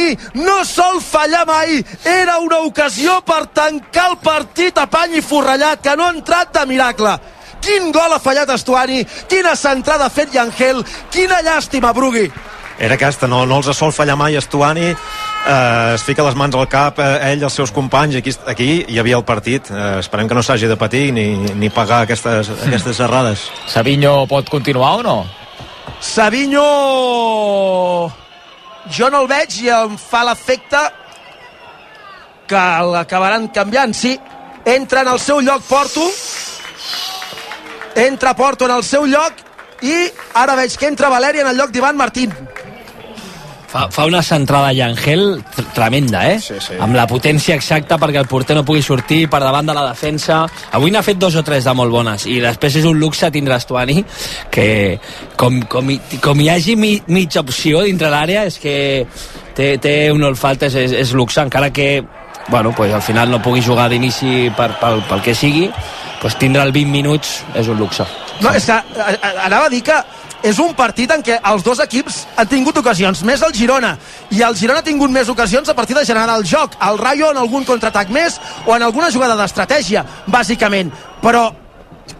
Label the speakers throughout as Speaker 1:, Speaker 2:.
Speaker 1: Estuani no sol fallar mai. Era una ocasió per tancar el partit a pany i forrellat, que no ha entrat de miracle. Quin gol ha fallat Estuani, quina centrada ha fet Yangel, quina llàstima, Brugui.
Speaker 2: Era aquesta, no, no els sol fallar mai Estuani, eh, es fica les mans al cap eh, ell i els seus companys aquí, aquí hi havia el partit eh, esperem que no s'hagi de patir ni, ni pagar aquestes, aquestes errades
Speaker 3: Savinho pot continuar o no?
Speaker 1: Savinho jo no el veig i em fa l'efecte que l'acabaran canviant. Sí, entra en el seu lloc Porto. Entra Porto en el seu lloc i ara veig que entra Valeri en el lloc d'Ivan Martín
Speaker 4: Fa, fa una centrada Llangel tremenda, eh?
Speaker 2: Sí, sí.
Speaker 4: Amb la potència exacta perquè el porter no pugui sortir per davant de la defensa. Avui n'ha fet dos o tres de molt bones i després és un luxe tindre Estuani que com, com, hi, com hi hagi mi, mitja opció dintre l'àrea és que té, té un olfat, és, és, és luxe, encara que bueno, pues al final no pugui jugar d'inici per, pel, pel que sigui, pues tindre el 20 minuts és un luxe.
Speaker 1: No, és que a- a- anava a dir que és un partit en què els dos equips han tingut ocasions, més el Girona, i el Girona ha tingut més ocasions a partir de generar el joc, el Rayo en algun contraatac més o en alguna jugada d'estratègia, bàsicament, però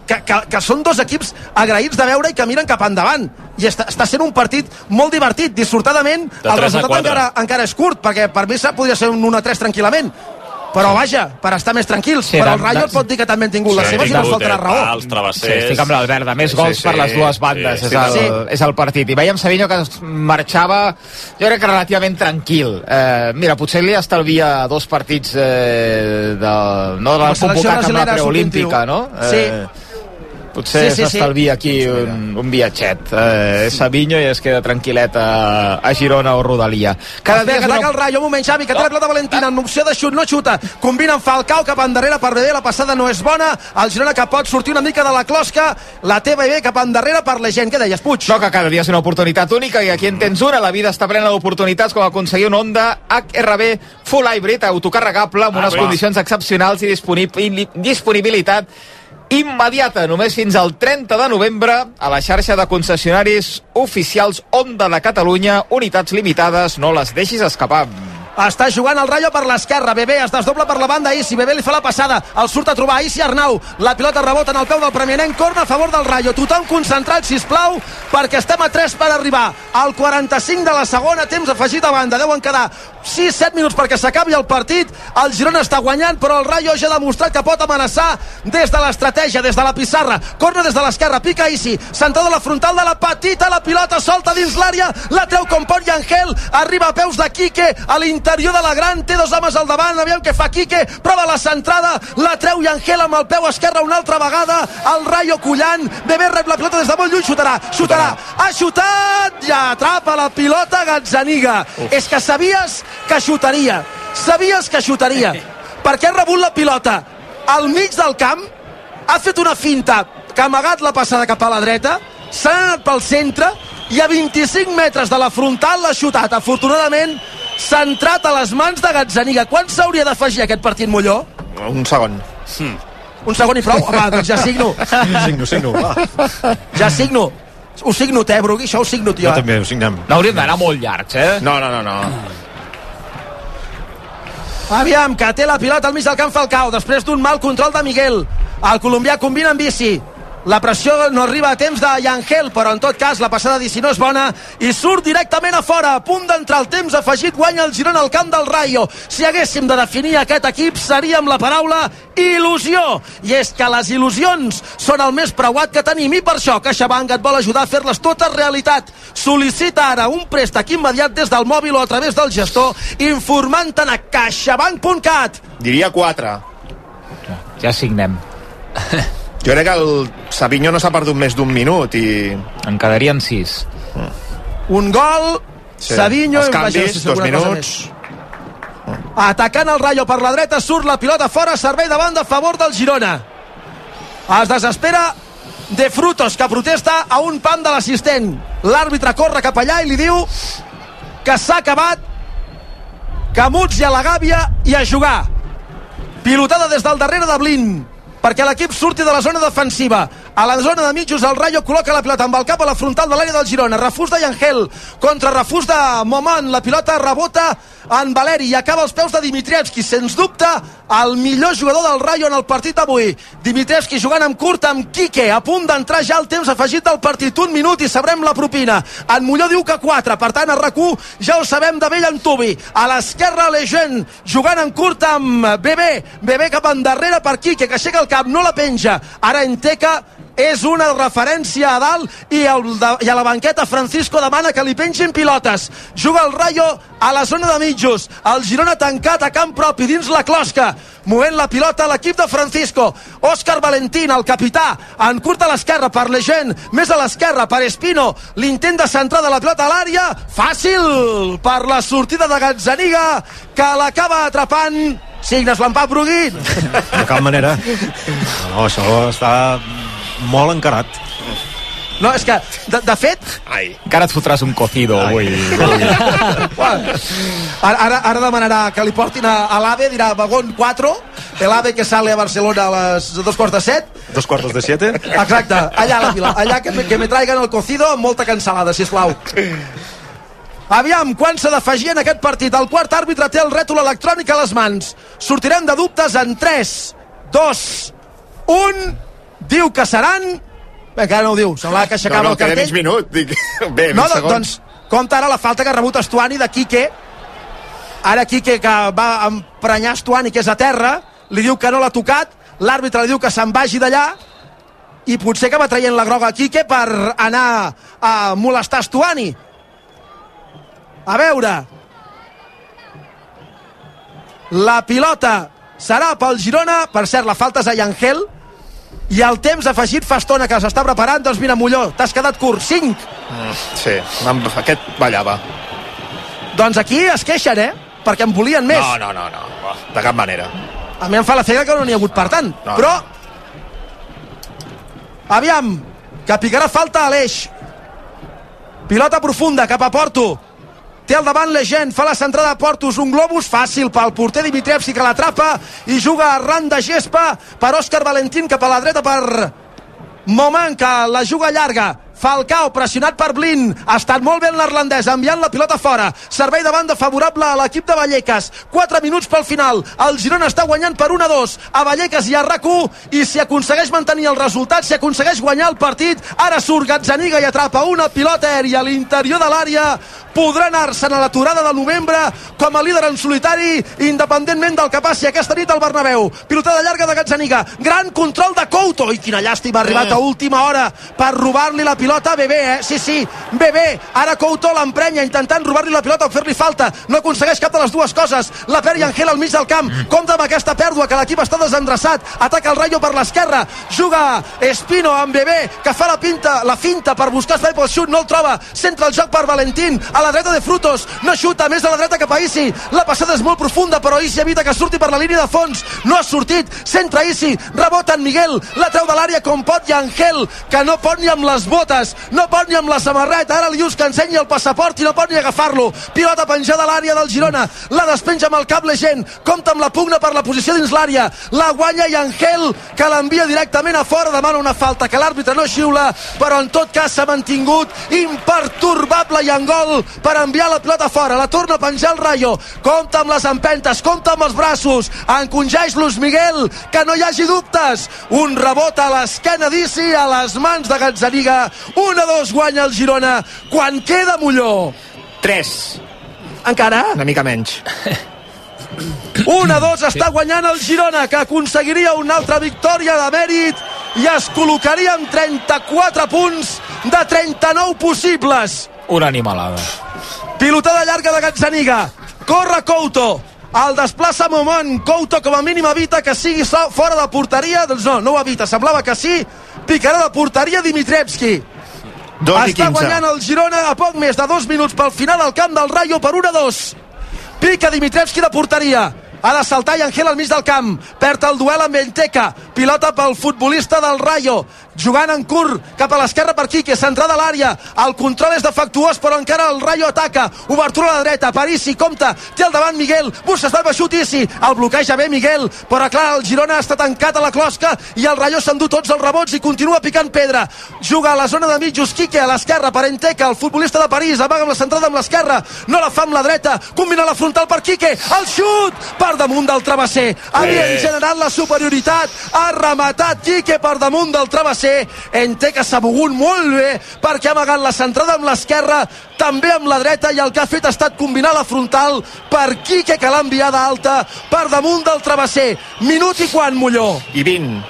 Speaker 1: que, que, que són dos equips agraïts de veure i que miren cap endavant. I està, està sent un partit molt divertit dissortadament. El resultat encara, encara és curt perquè per mi podria ser un 1 a 3 tranquil·lament però vaja, per estar més tranquils
Speaker 3: Sí,
Speaker 1: però el Rayo et pot dir que també han tingut les
Speaker 5: Sí,
Speaker 1: seves i no faltarà
Speaker 5: eh,
Speaker 1: raó
Speaker 5: pals,
Speaker 3: Sí, estic amb l'Albert, de més
Speaker 5: Sí,
Speaker 3: gols
Speaker 5: sí,
Speaker 3: per les dues
Speaker 5: sí,
Speaker 3: bandes
Speaker 5: sí,
Speaker 3: és, el,
Speaker 1: sí.
Speaker 3: és el partit. I veiem Savinho que marxava, jo crec que relativament tranquil. Eh, mira, potser li estalvia dos partits eh, de, no de la
Speaker 1: La
Speaker 3: convocat amb la preolímpica, no?
Speaker 1: Sí.
Speaker 3: Potser
Speaker 1: Sí, sí, sí.
Speaker 3: s'estalvia aquí un, un viatget. Eh, és Savinho i es queda tranquil·let a, a Girona o Rodalia.
Speaker 1: Cada dia que
Speaker 3: és
Speaker 1: ataca el Rayo, un moment, Xavi, que té la pilota Valentina, en opció de xut, no xuta. Combina amb Falcao cap endarrere per Bebé, la passada no és bona. El Girona que pot sortir una mica de la closca, la té Bebé cap endarrere per la gent. Què deies, Puig?
Speaker 3: No, que cada dia és una oportunitat única i aquí en tens una. La vida està plena d'oportunitats com aconseguir un Honda HRB Full Hybrid autocarregable amb unes
Speaker 5: Ah,
Speaker 3: condicions excepcionals i disponibil disponibilitat immediata, només fins al 30 de novembre a la xarxa de concessionaris oficials Honda de Catalunya, unitats limitades, no les deixis escapar.
Speaker 1: Està jugant el Rayo per l'esquerra. Bebé es desdobla per la banda. Isi. Bebé li fa la passada. El surt a trobar Isi Arnau. La pilota rebota en el peu del premianenc. Corna a favor del Rayo. Tothom concentrat, si plau, perquè estem a 3 per arribar al 45 de la segona. Temps afegit a banda. Deuen quedar 6-7 minuts perquè s'acabi el partit. El Girona està guanyant, però el Rayo ja ha demostrat que pot amenaçar des de l'estratègia, des de la pissarra. Corna des de l'esquerra. Pica Isi. Centrada la frontal de la petita. La pilota solta dins l'àrea. La treu com pot Yangel. Arriba a peus de Quique a l'interior de la gran. Té dos homes al davant. Aviam què fa Quique. Prova la centrada. La treu Yangel amb el peu esquerre una altra vegada. El Rayo collant. Bebé rep la pilota des de molt lluny. Xutarà. Xutarà. Ha xutat. I atrapa la pilota Gazzaniga. És que sabies que xutaria. Sabies que xutaria. Perquè ha rebut la pilota al mig del camp ha fet una finta que ha amagat la passada cap a la dreta, s'ha anat pel centre i a 25 metres de la frontal l'ha xutat. Afortunadament, centrat a les mans de Gazzaniga. Quan s'hauria d'afegir aquest partit, Molló?
Speaker 2: un segon
Speaker 1: Un segon i prou? Home, doncs ja signo.
Speaker 2: signo, signo va.
Speaker 1: Ja signo. Ho signo, eh, Brugui? Això ho signo, tio.
Speaker 2: jo
Speaker 1: eh?
Speaker 2: també ho signem
Speaker 3: No hauríem d'anar molt llargs, eh?
Speaker 2: no, no, no, no.
Speaker 1: Aviam, que té la pilota al mig del camp Falcao, després d'un mal control de Miguel. El colombià combina amb bici. La pressió no arriba a temps de Yangel, però en tot cas la passada d'Ici no és bona i surt directament a fora. A punt d'entrar el temps afegit, guanya el Girona al camp del Rayo. Si haguéssim de definir aquest equip seria amb la paraula il·lusió. I és que les il·lusions són el més preuat que tenim i per això CaixaBank et vol ajudar a fer-les totes realitat. Sol·licita ara un préstec immediat des del mòbil o a través del gestor informant-te'n a caixabank.cat.
Speaker 2: diria 4
Speaker 3: Ja signem.
Speaker 2: jo crec que el Savinho no s'ha perdut més d'un minut i
Speaker 3: En quedarien sis.
Speaker 1: Un gol,
Speaker 2: Sí.
Speaker 1: Savinho...
Speaker 2: Els canvis, dos minuts.
Speaker 1: més. Atacant el Rayo per la dreta, surt la pilota fora, servei de banda a favor del Girona. Es desespera de Frutos, que protesta a un pam de l'assistent. L'àrbitre corre cap allà i li diu que s'ha acabat, que muts i a la gàbia i a jugar. Pilotada des del darrere de Blin perquè l'equip surti de la zona defensiva. A la zona de mitjos el Rayo col·loca la pilota amb el cap a la frontal de l'àrea del Girona. Refús de Yangel contra refús de Momon. La pilota rebota en Valeri i acaba als peus de Dimitrievski. Sens dubte el millor jugador del Rayo en el partit avui Dimitrievski jugant amb curt amb Quique a punt d'entrar ja el temps afegit del partit. Un minut i sabrem la propina. En Molló diu que 4 per tant a rac ja ho sabem de vell en Tubi. A l'esquerra Legend jugant en curt amb Bebé. Bebé cap endarrere per Quique que aixeca el cap no la penja. Ara Enteca és una referència a dalt i, el de, i a la banqueta. Francisco demana que li pengin pilotes. Juga el Rayo a la zona de mitjos. El Girona tancat a camp propi dins la closca. Movent la pilota a l'equip de Francisco. Òscar Valentín, el capità en curt a l'esquerra per Legend més a l'esquerra per Espino. L'intent de centrar de la pilota a l'àrea. Fàcil per la sortida de Gazzaniga que l'acaba atrapant Signes Lampà Brugui
Speaker 2: de cap manera. No, això està molt encarat.
Speaker 1: No, és que, de, de fet...
Speaker 3: Ai, encara et fotràs un cocido Ai. avui.
Speaker 1: ara, ara, ara demanarà que li portin a, a l'AVE, dirà vagón 4, el AVE que sale a Barcelona a les dos quarts de set.
Speaker 2: Dos quarts de siete.
Speaker 1: Exacte, allà a la vila. Allà que, me, que me traigan el cocido amb molta cansalada, sisplau. Aviam, quan s'ha d'afegir en aquest partit? El quart àrbitre té el rètol electrònic a les mans. Sortirem de dubtes en 3, 2, 1 diu que seran Bé, encara no ho diu, sembla que aixecava
Speaker 3: no, no,
Speaker 1: el cartell.
Speaker 3: mig minut. Dic... Bé,
Speaker 1: no, segons. doncs, compta ara la falta que ha rebut Estuani de Quique. Ara Quique, que va emprenyar Estuani, que és a terra, li diu que no l'ha tocat, l'àrbitre li diu que se'n vagi d'allà, i potser que va traient la groga a Quique per anar a molestar Estuani. A veure... La pilota serà pel Girona, per cert, la falta és a Yangel, i el temps afegit fa estona que s'està preparant. Doncs mira Molló, t'has quedat curt. 5
Speaker 3: mm, sí, aquest ballava.
Speaker 1: Doncs aquí es queixen eh? Perquè en volien més.
Speaker 3: No, no, no, no. de cap manera.
Speaker 1: A mi em fa la cega que no n'hi ha hagut per tant. No, però aviam que picarà falta a l'eix. Pilota profunda cap a Porto té al davant la gent, fa la centrada a Portus un globus fàcil pel porter Dimitrievski que l'atrapa i juga arran de gespa per Òscar Valentín cap a la dreta per Moment que la juga llarga Falcao pressionat per Blin. Ha estat molt bé l'irlandès enviant la pilota fora. Servei de banda favorable a l'equip de Vallecas. 4 minuts pel final. El Girona està guanyant per 1 a 2 a Vallecas i a rac i si aconsegueix mantenir el resultat si aconsegueix guanyar el partit ara surt Gazzaniga i atrapa una pilota aèria a l'interior de l'àrea. Podrà anar-se'n a l'aturada del novembre com a líder en solitari independentment del que passi aquesta nit al Bernabéu. Pilotada llarga de Gazzaniga. Gran control de Couto. I quina llàstima ha arribat a última hora per robar-li la pilota pilota Bebé, eh? Sí, sí, Bebé. Ara Couto l'emprenya intentant robar-li la pilota o fer-li falta. No aconsegueix cap de les dues coses. La perd Angel al mig del camp. Compte amb aquesta pèrdua que l'equip està desendreçat. Ataca el Rayo per l'esquerra. Juga Espino amb Bebé que fa la pinta, la finta per buscar espai pel xut. No el troba. Centra el joc per Valentín. A la dreta de Frutos. No xuta. Més a la dreta cap a Isi. La passada és molt profunda però Isi evita que surti per la línia de fons. No ha sortit. Centra Isi. Rebota en Miguel. La treu de l'àrea com pot i Angel que no pot ni amb les botes Vives no pot ni amb la samarreta, ara li dius que ensenyi el passaport i no pot ni agafar-lo, pilota penjada a l'àrea del Girona, la despenja amb el cap gent, compta amb la pugna per la posició dins l'àrea, la guanya i Angel que l'envia directament a fora, demana una falta que l'àrbitre no xiula, però en tot cas s'ha mantingut imperturbable i en gol per enviar la pilota fora, la torna a penjar el Rayo, compta amb les empentes, compta amb els braços, encongeix Luis Miguel, que no hi hagi dubtes, un rebot a l'esquena d'Issi a les mans de Gazzaniga 1 a 2 guanya el Girona. Quan queda Molló?
Speaker 3: 3
Speaker 1: encara?
Speaker 3: una mica menys.
Speaker 1: 1 a 2 està guanyant el Girona que aconseguiria una altra victòria de mèrit i es col·locaria amb 34 punts de 39 possibles.
Speaker 3: Una animalada.
Speaker 1: Pilotada llarga de Gazzaniga. Corre Couto. El desplaça Momont Couto com a mínim evita que sigui fora de porteria. Doncs no, no ho evita, semblava que sí. Picarà de porteria Dimitrevski està guanyant el Girona a poc més de dos minuts pel final al camp del Rayo per 1 a 2 pica Dimitrevski de porteria. Ha de saltar i Angel al mig del camp. Perd el duel amb Enteca pilota pel futbolista del Rayo. Jugant en curt cap a l'esquerra per Quique, centrada a l'àrea, el control és defectuós però encara el Rayo ataca, obertura a la dreta, Parisi compta, té al davant Miguel, busca el xut Isi, el bloqueja bé Miguel, però clar, el Girona està tancat a la closca i el Rayo s'endú tots els rebots i continua picant pedra, juga a la zona de mitjos Quique a l'esquerra per Enteca, el futbolista de París, amaga amb la centrada amb l'esquerra, no la fa amb la dreta, combina la frontal per Quique, el xut per damunt del travesser, havien generat la superioritat, ha rematat Quique per damunt del travesser, Enteca s'ha mogut molt bé perquè ha amagat la centrada amb l'esquerra, també amb la dreta i el que ha fet ha estat combinar la frontal per Quique que l'ha enviada alta per damunt del travesser. Minut i quan, Molló?
Speaker 3: I 20.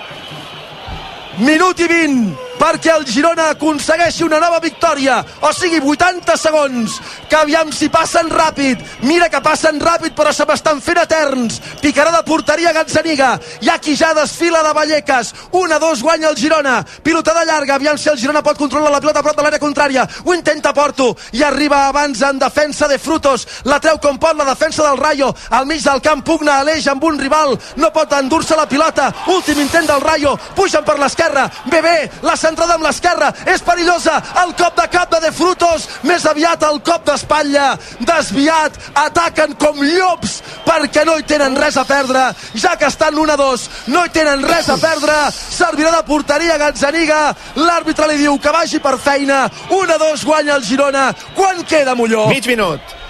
Speaker 1: Minut i 20 perquè el Girona aconsegueixi una nova victòria. O sigui 80 segons. Que aviam si passen ràpid. Mira que passen ràpid però se m'estan fent eterns. Picarà de porteria Gazzaniga. Hi ha qui ja desfila de Vallecas. 1-2 guanya el Girona. Pilotada llarga. Aviam si el Girona pot controlar la pilota a prop de l'àrea contrària. Ho intenta Porto. I arriba abans en defensa de Frutos. La treu com pot la defensa del Rayo. Al mig del camp pugna Aleix amb un rival. No pot endur-se la pilota. Últim intent del Rayo. Pugen per l'esquerra. Bebé la amb l'esquerra. És perillosa. El cop de cap de De Frutos més aviat el cop d'espatlla. Desviat ataquen com llops perquè no hi tenen res a perdre ja que estan 1 a 2 no hi tenen res a perdre. Servirà de porteria Gazzaniga. L'àrbitre li diu que vagi per feina. 1 a 2 guanya el Girona. Quan queda Molló?
Speaker 3: Mig minut.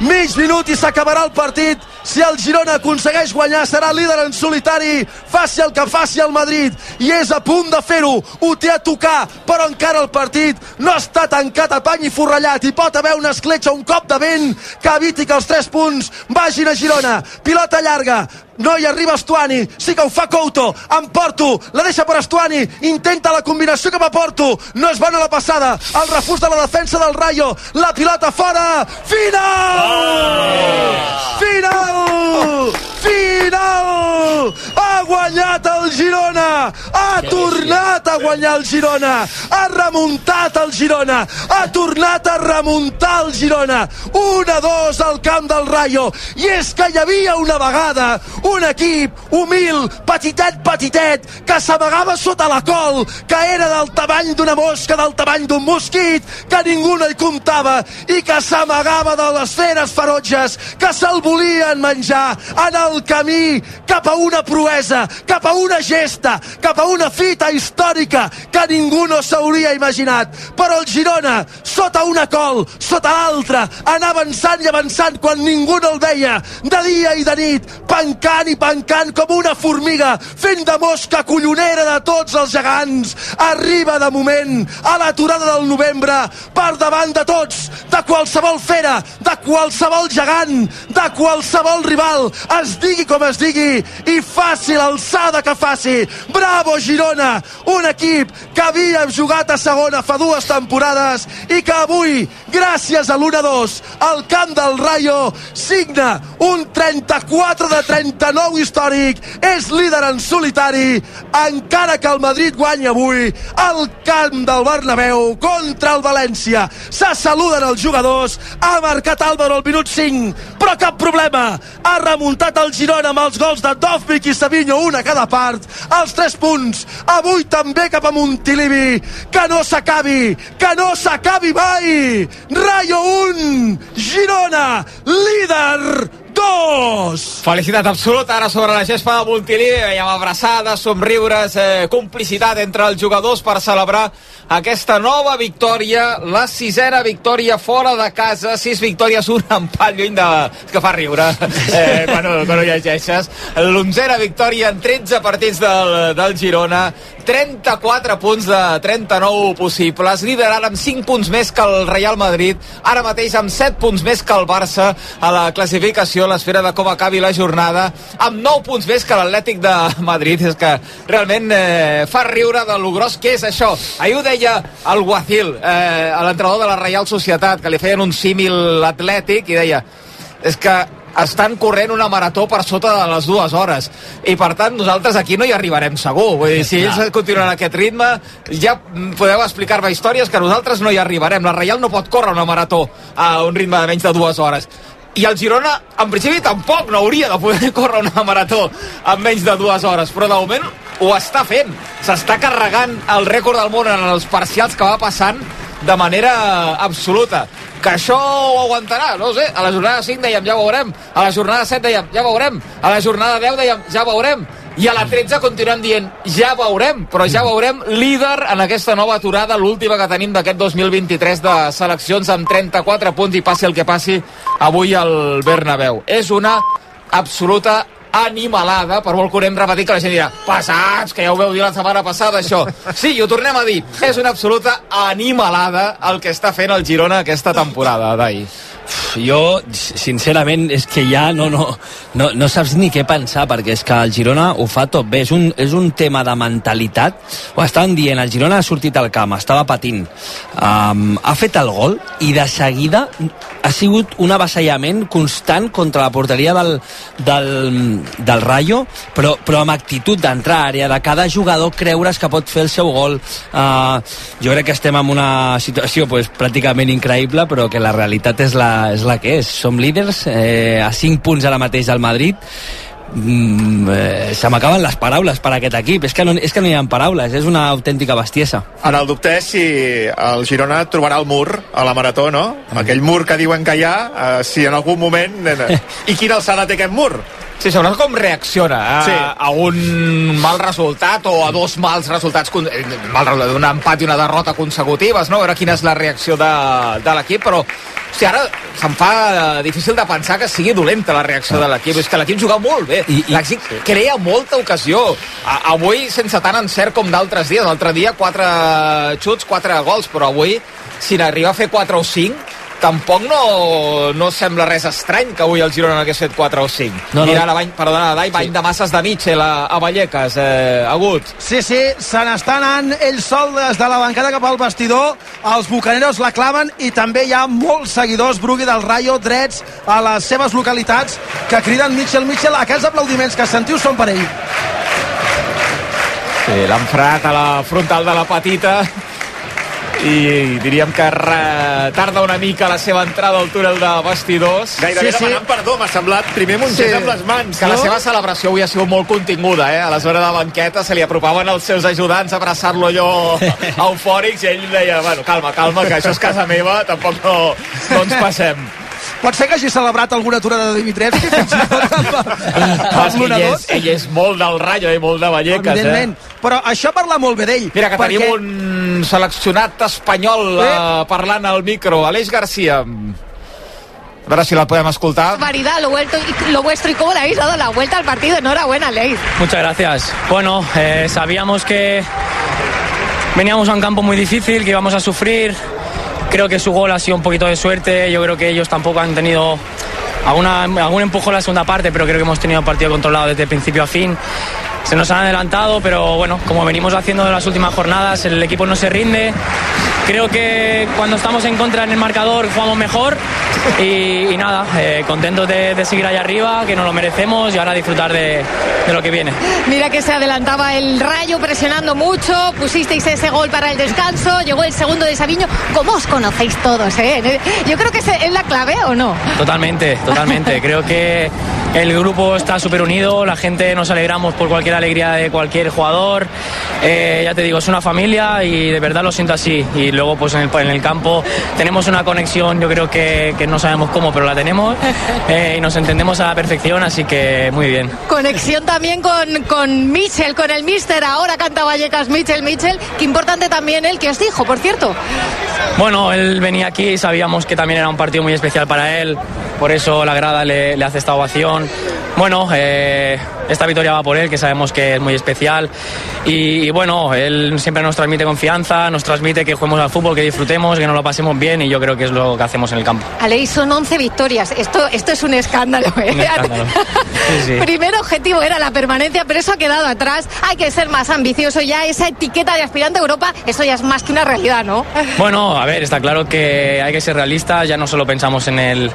Speaker 1: Mig minut i s'acabarà el partit. Si el Girona aconsegueix guanyar serà líder en solitari. Faci el que faci el Madrid. I és a punt de fer-ho. Ho té a tocar però encara el partit no està tancat a pany i forrellat. I pot haver una escletxa un cop de vent que eviti que els 3 punts vagin a Girona. Pilota llarga no hi arriba Estuani, sí que ho fa Couto. En Porto, la deixa per Estuani. Intenta la combinació cap a Porto no és bona la passada, el refús de la defensa del Rayo, la pilota fora. Final! Final final! Ha guanyat el Girona! Ha tornat a guanyar el Girona! Ha remuntat el Girona! Ha tornat a remuntar el Girona! 1 a 2 al camp del Rayo! I és que hi havia una vegada un equip humil, petitet, petitet, que s'amagava sota la col, que era del tamany d'una mosca, del tamany d'un mosquit, que ningú no hi comptava, i que s'amagava de les feres ferotges, que se'l volien menjar en el camí cap a una proesa, cap a una gesta, cap a una fita històrica que ningú no s'hauria imaginat. Però el Girona, sota una col, sota l'altra, anar avançant i avançant quan ningú no el veia, de dia i de nit, pancant i pancant com una formiga, fent de mosca collonera de tots els gegants. Arriba de moment a l'aturada del novembre, per davant de tots, de qualsevol fera, de qualsevol gegant, de qualsevol rival, es digui com es digui, i faci l'alçada que faci. Bravo, Girona! Un equip que havia jugat a segona fa dues temporades i que avui, gràcies a l'1-2, al camp del Rayo, signa un 34 de 39 històric, és líder en solitari, encara que el Madrid guanya avui al camp del Bernabéu contra el València. Se saluden els jugadors, ha marcat Álvaro al minut 5, però cap problema, ha remuntat el Girona amb els gols de Dovvik i Savinho, un a cada part, els 3 punts, avui també cap a Montilivi, que no s'acabi, que no s'acabi mai! Rayo 1, Girona, líder 2!
Speaker 3: Felicitat absoluta ara sobre la gespa de Montilivi. Veiem abraçades, somriures, eh, complicitat entre els jugadors per celebrar aquesta nova victòria, la sisena victòria fora de casa, sis victòries, un empat lluny de... Que fa riure eh, quan, quan ho llegeixes. L'onzena victòria en 13 partits del, del Girona, 34 punts de 39 possibles, liderant amb 5 punts més que el Real Madrid, ara mateix amb 7 punts més que el Barça a la classificació, a l'esfera de com acabi la jornada, amb 9 punts més que l'Atlètic de Madrid. És que realment eh, fa riure de lo gros que és això. Ahir ho deia el Guacil, eh, l'entrenador de la Reial Societat, que li feien un símil atlètic, i deia és que estan corrent una marató per sota de les dues hores. I per tant nosaltres aquí no hi arribarem segur. Vull dir, si ells continuen aquest ritme ja podeu explicar-me històries que nosaltres no hi arribarem, la Reial no pot córrer una marató a un ritme de menys de dues hores. I el Girona, en principi, tampoc no hauria de poder córrer una marató en menys de dues hores, però de moment ho està fent. S'està carregant el rècord del món en els parcials que va passant de manera absoluta. Que això ho aguantarà, no sé. A la jornada 5 dèiem, ja veurem. A la jornada 7 dèiem, ja veurem. A la jornada 10 dèiem, ja veurem. I a la 13 continuem dient, ja veurem, però ja veurem líder en aquesta nova aturada, l'última que tenim d'aquest 2023 de seleccions amb 34 punts i passi el que passi avui al Bernabéu. És una absoluta animalada, per molt que ho anem que la gent dirà, passats, que ja ho veu dir la setmana passada, això. Sí, i ho tornem a dir, és una absoluta animalada el que està fent el Girona aquesta temporada, Dai.
Speaker 4: Jo, sincerament, és que ja no, no, no, no saps ni què pensar, perquè és que el Girona ho fa tot bé. És un, és un tema de mentalitat. Ho estaven dient, el Girona ha sortit al camp, estava patint, um, ha fet el gol i de seguida ha sigut un avasallament constant contra la porteria del, del, del Rayo, però, però amb actitud d'entrar a àrea, de cada jugador creure's que pot fer el seu gol. Uh, jo crec que estem en una situació pues, pràcticament increïble, però que la realitat és la, és la que és. Som líders, eh, a 5 punts ara mateix al Madrid, mm, eh, se m'acaben les paraules per a aquest equip és que, no, és que no hi ha paraules, és una autèntica bestiesa
Speaker 5: En el dubte és si el Girona trobarà el mur a la Marató, no? Aquell mur que diuen que hi ha, eh, si en algun moment... eh, I quina alçada té aquest mur?
Speaker 3: Sí, segons com reacciona a,
Speaker 5: Sí.
Speaker 3: a un mal resultat o a dos mals resultats, con- eh, mal resultat, un empat i una derrota consecutives, no? A veure quina és la reacció de, de l'equip, però o sigui, ara se'm fa eh, difícil de pensar que sigui dolenta la reacció de l'equip. És que l'equip juga molt bé.
Speaker 4: I- i-
Speaker 3: L'equip crea molta ocasió. A, avui sense tant encert com d'altres dies. L'altre dia quatre xuts, quatre gols, però avui si n'arriba a fer 4 o 5 tampoc no, no sembla res estrany que avui el Girona n'hagués fet 4 o 5.
Speaker 4: No, no.
Speaker 3: Mira, la bany, perdona, Dai, bany de masses de Mitchell a, a Vallecas, eh, agut.
Speaker 1: Sí, sí, se n'està anant ell sol des de la bancada cap al vestidor. Els bucaneros la claven i també hi ha molts seguidors, Brugui del Rayo, drets a les seves localitats, que criden Mitchell, Mitchell. Aquests aplaudiments que sentiu són per ell.
Speaker 3: Sí, l'han frenat a la frontal de la petita i diríem que tarda una mica la seva entrada al túnel de vestidors.
Speaker 5: Gairebé
Speaker 1: Sí, sí.
Speaker 5: demanant perdó, m'ha semblat primer Montés amb les mans,
Speaker 3: que
Speaker 5: no?
Speaker 3: la seva celebració avui ha sigut molt continguda, eh? A la zona de banqueta se li apropaven els seus ajudants a abraçar-lo allò eufòrics i ell deia, bueno, calma, calma, que això és casa meva, tampoc no, no ens passem.
Speaker 1: Pot ser que hagi celebrat alguna aturada de Dimitrescu fins i tot amb, amb
Speaker 3: ell,
Speaker 1: dos?
Speaker 3: és, ell és molt del Rayo i molt de Vallecas,
Speaker 1: Evidentment.
Speaker 3: eh?
Speaker 1: Però això parla molt bé d'ell.
Speaker 3: Mira, que
Speaker 1: perquè...
Speaker 3: tenim un seleccionat espanyol eh, parlant al micro, Aleix Garcia. A veure si la podem escoltar.
Speaker 6: barbaridad lo, vuelto, y- lo vuestro y cómo le habéis dado la vuelta al partido. Enhorabuena, Leis.
Speaker 7: Muchas gracias. Bueno, eh, sabíamos que veníamos a un campo muy difícil, que íbamos a sufrir. Creo que su gol ha sido un poquito de suerte. Yo creo que ellos tampoco han tenido alguna, algún empujón en la segunda parte, pero creo que hemos tenido el partido controlado desde principio a fin. Se nos han adelantado, pero bueno, como venimos haciendo en las últimas jornadas, el equipo no se rinde. Creo que cuando estamos en contra en el marcador jugamos mejor y, y nada, eh, contentos de, de seguir allá arriba, que nos lo merecemos y ahora disfrutar de, de lo que viene.
Speaker 6: Mira que se adelantaba el rayo presionando mucho. Pusisteis ese gol para el descanso. Llegó el segundo de Sabiño. ¿Cómo os conocéis todos? Eh? Yo creo que es la clave o no.
Speaker 7: Totalmente, totalmente. Creo que el grupo está súper unido, la gente nos alegramos por cualquier alegría de cualquier jugador. Eh, ya te digo, es una familia y de verdad lo siento así. Y luego pues en el, en el campo tenemos una conexión, yo creo que, que no sabemos cómo, pero la tenemos eh, y nos entendemos a la perfección, así que muy bien.
Speaker 6: Conexión también con, con Mitchell, con el Mister. Ahora canta Vallecas Mitchell, Mitchell. Qué importante también él que os dijo, por cierto.
Speaker 7: Bueno, él venía aquí y sabíamos que también era un partido muy especial para él, por eso la grada le, le hace esta ovación. Bueno, eh, esta victoria va por él, que sabemos que es muy especial. Y, y bueno, él siempre nos transmite confianza, nos transmite que juguemos al fútbol, que disfrutemos, que nos lo pasemos bien y yo creo que es lo que hacemos en el campo.
Speaker 6: Aleix, son 11 victorias. Esto, esto es un escándalo. ¿eh?
Speaker 7: Un escándalo. Sí, sí.
Speaker 6: Primer objetivo era la permanencia, pero eso ha quedado atrás. Hay que ser más ambicioso ya. Esa etiqueta de aspirante a Europa, eso ya es más que una realidad, ¿no?
Speaker 7: Bueno, a ver, está claro que hay que ser realistas, ya no solo pensamos en, el,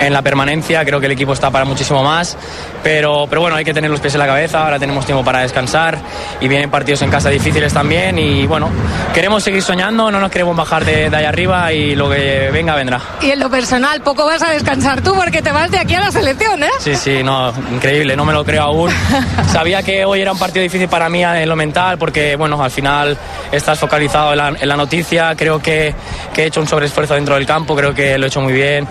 Speaker 7: en la permanencia, creo que el equipo está para muchísimo más, pero, pero bueno, hay que tenerlo los pies en la cabeza, ahora tenemos tiempo para descansar y vienen partidos en casa difíciles también y bueno, queremos seguir soñando, no nos queremos bajar de, de ahí arriba y lo que venga vendrá.
Speaker 6: Y en lo personal, poco vas a descansar tú porque te vas de aquí a la selección, ¿eh?
Speaker 7: Sí, sí, no, increíble, no me lo creo aún. Sabía que hoy era un partido difícil para mí en lo mental porque, bueno, al final estás focalizado en la, en la noticia, creo que, que, he hecho un sobreesfuerzo dentro del campo, creo que lo he hecho muy bien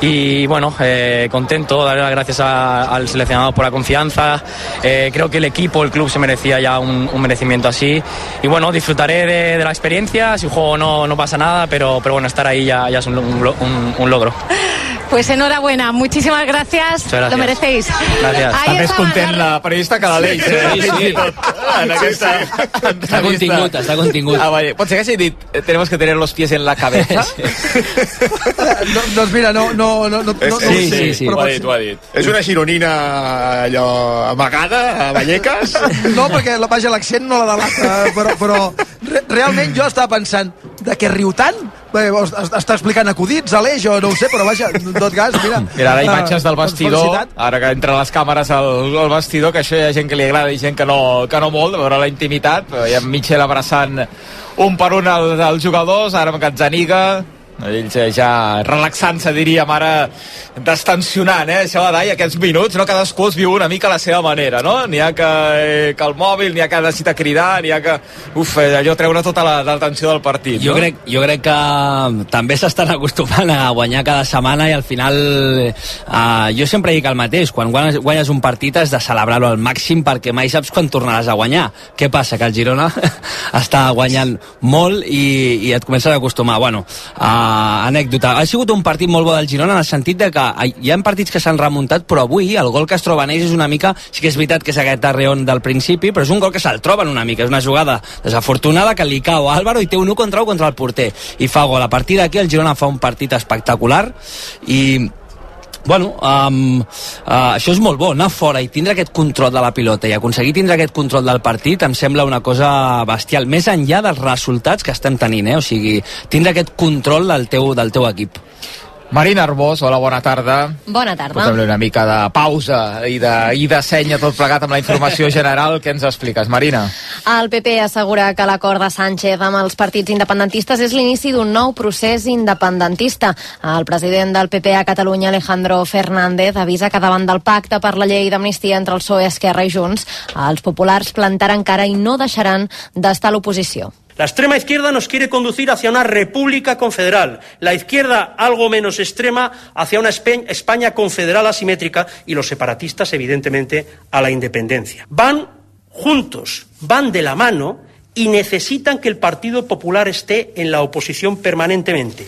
Speaker 7: y, bueno, eh, contento, darle las gracias a, al seleccionado por la confianza, eh, creo que el equipo, el club se merecía ya un, merecimiento así y, bueno, disfrutaré de, la experiencia, si juego no, no pasa nada, pero, pero bueno, estar ahí ya, es un logro.
Speaker 6: Pues enhorabuena, muchísimas gracias,
Speaker 7: gracias.
Speaker 6: lo merecéis.
Speaker 7: Gracias.
Speaker 5: Està més content la periodista que l'Aleix. Eh?
Speaker 4: Sí, sí.
Speaker 5: En aquesta
Speaker 4: Està contingut, està contingut.
Speaker 3: Ah, vale. Pot ser que hagi dit eh, tenemos que tener los pies en la cabeza?
Speaker 1: no, doncs mira, no, no, no, no, no,
Speaker 4: Sí,
Speaker 1: no
Speaker 4: sí, sí.
Speaker 1: però
Speaker 5: Ho ha dit, ho ha dit. És una gironina allò amagada, a Vallecas.
Speaker 1: No, perquè la, vaja, l'accent no la delata, però, però re, realment jo estava pensant de què riu tant? Bé, es- es- està explicant acudits a l'eix o no ho sé, però vaja, en tot cas, mira...
Speaker 3: Mira, ara imatges del
Speaker 1: doncs
Speaker 3: vestidor,
Speaker 1: felicitat.
Speaker 3: ara que entren les càmeres al, vestidor, que això hi ha gent que li agrada i gent que no, que no molt, de veure la intimitat, però hi ha Michel abraçant un per un els, els jugadors, ara amb Gazzaniga, ells eh, ja relaxant-se, diríem, ara destensionant, eh, això de aquests minuts, no? Cadascú es viu una mica a la seva manera, no? N'hi ha que, eh, que el mòbil, n'hi ha que necessita cridar, n'hi ha que, uf, eh, allò treure tota la, la del partit,
Speaker 4: Jo
Speaker 3: no?
Speaker 4: crec, jo crec que també s'estan acostumant a guanyar cada setmana i al final uh, jo sempre dic el mateix, quan guanyes, guanyes un partit has de celebrar-lo al màxim perquè mai saps quan tornaràs a guanyar. Què passa? Que el Girona està guanyant molt i, i et comences a acostumar. Bueno, uh, anècdota. Ha sigut un partit molt bo del Girona en el sentit de que hi ha partits que s'han remuntat però avui el gol que es troba en ells és una mica sí que és veritat que és aquest arreon del principi però és un gol que se'l troben una mica és una jugada desafortunada que li cau a Álvaro i té un 1 contra 1 contra el porter i fa gol. A partir d'aquí el Girona fa un partit espectacular i Bueno, um, uh, això és molt bo, anar fora i tindre aquest control de la pilota i aconseguir tindre aquest control del partit em sembla una cosa bestial, més enllà dels resultats que estem tenint, eh? o sigui, tindre aquest control del teu, del teu equip.
Speaker 3: Marina Arbós, hola, bona tarda.
Speaker 6: Bona tarda.
Speaker 3: Posem-li una mica de pausa i de, i de senya tot plegat amb la informació general. Què ens expliques, Marina?
Speaker 6: El PP assegura que l'acord de Sánchez amb els partits independentistes és l'inici d'un nou procés independentista. El president del PP a Catalunya, Alejandro Fernández, avisa que davant del pacte per la llei d'amnistia entre el PSOE, Esquerra i Junts, els populars plantaran cara i no deixaran d'estar a l'oposició.
Speaker 8: La extrema izquierda nos quiere conducir hacia una república confederal, la izquierda algo menos extrema hacia una España confederal asimétrica y los separatistas, evidentemente, a la independencia. Van juntos, van de la mano y necesitan que el Partido Popular esté en la oposición permanentemente.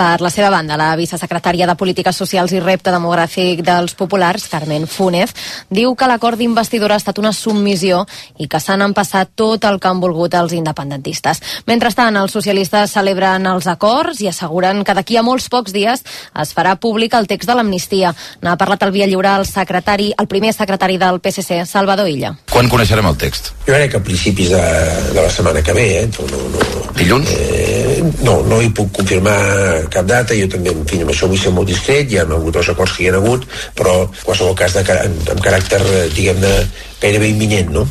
Speaker 6: Per la seva banda, la vicesecretària de Polítiques Socials i Repte Demogràfic dels Populars, Carmen Fúnez, diu que l'acord d'investidura ha estat una submissió i que s'han empassat tot el que han volgut els independentistes. Mentrestant, els socialistes celebren els acords i asseguren que d'aquí a molts pocs dies es farà públic el text de l'amnistia. N'ha parlat al Via Lliure el secretari, el primer secretari del PSC, Salvador Illa.
Speaker 9: Quan coneixerem el text?
Speaker 10: Jo crec que a principis de, de la setmana que ve, eh? No, no, no,
Speaker 9: Dilluns?
Speaker 10: eh, no, no hi puc confirmar cap data, jo també, en fi, amb això vull ser molt discret, hi ha hagut els acords que hi ha hagut, però en qualsevol cas de, amb, amb caràcter, eh, diguem-ne, gairebé imminent, no?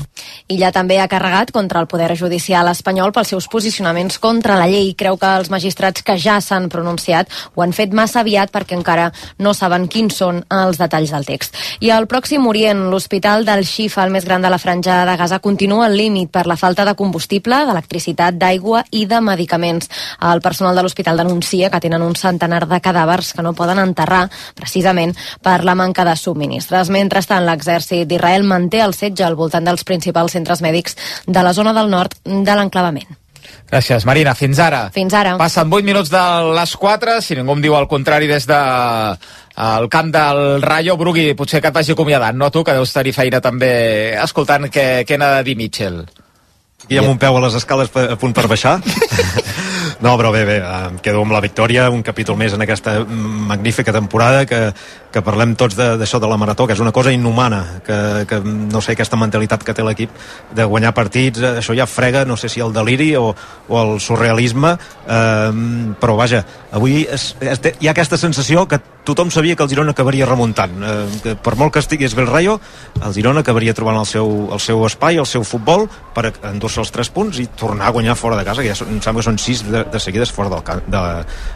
Speaker 6: Illa també ha carregat contra el Poder Judicial espanyol pels seus posicionaments contra la llei. Creu que els magistrats que ja s'han pronunciat ho han fet massa aviat perquè encara no saben quins són els detalls del text. I al Pròxim Orient, l'hospital del Xifa, el més gran de la franja de Gaza, continua al límit per la falta de combustible, d'electricitat, d'aigua i de medicaments. El personal de l'hospital denuncia que tenen un centenar de cadàvers que no poden enterrar precisament per la manca de subministres. Mentrestant, l'exèrcit d'Israel manté el setge al voltant dels principals centres mèdics de la zona del nord de l'enclavament.
Speaker 3: Gràcies, Marina. Fins ara.
Speaker 6: Fins ara.
Speaker 3: Passen 8 minuts de les 4, si ningú em diu el contrari des de el camp del Rayo. Brugui, potser que et vagi acomiadant, no tu, que deus tenir feina també escoltant què, què n'ha de dir Mitchell.
Speaker 2: I amb un peu a les escales a punt per baixar. No, però bé, bé, em quedo amb la victòria, un capítol més en aquesta magnífica temporada que, que parlem tots d'això de, de la marató, que és una cosa inhumana, que, que no sé, aquesta mentalitat que té l'equip de guanyar partits, eh, això ja frega, no sé si el deliri o, o el surrealisme, eh, però vaja, avui és, és, hi ha aquesta sensació que tothom sabia que el Girona acabaria remuntant. Eh, que per molt que estigués bé el Rayo, el Girona acabaria trobant el seu, el seu espai, el seu futbol, per endur-se els 3 punts i tornar a guanyar fora de casa, que ja són, em sembla que són 6 de, de seguides fora del, de,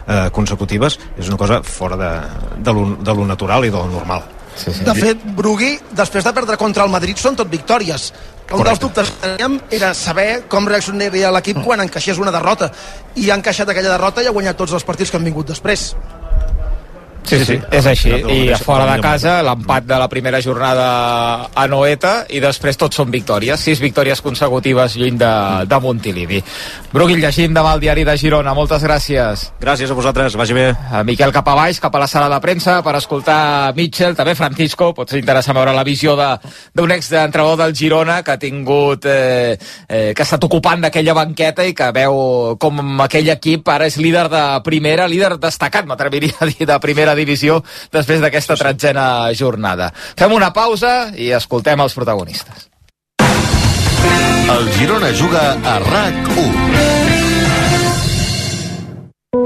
Speaker 2: eh, consecutives. És una cosa fora de, de, lo, de lo natural i de lo normal.
Speaker 1: Sí, sí. De fet, Brugui, després de perdre contra el Madrid, són tot victòries. Un Correcte. dels dubtes que teníem era saber com reaccionaria l'equip quan encaixés una derrota. I ha encaixat aquella derrota i ha guanyat tots els partits que han vingut després.
Speaker 3: Sí, sí, sí, és així. I a fora de casa, l'empat de la primera jornada a Noeta i després tots són victòries. Sis victòries consecutives lluny de, de Montilivi. Brugui, llegim demà el diari de Girona. Moltes gràcies.
Speaker 2: Gràcies a vosaltres, vagi bé.
Speaker 3: A Miquel cap a baix, cap a la sala de premsa per escoltar Mitchell, també Francisco. Pot ser interessant veure la visió d'un exentrenador del Girona que ha tingut eh, eh, que ha estat ocupant d'aquella banqueta i que veu com aquell equip ara és líder de primera, líder destacat, m'atreviria a dir, de primera divisió després d'aquesta tretzena jornada. Fem una pausa i escoltem els protagonistes.
Speaker 9: El Girona juga a RAC1.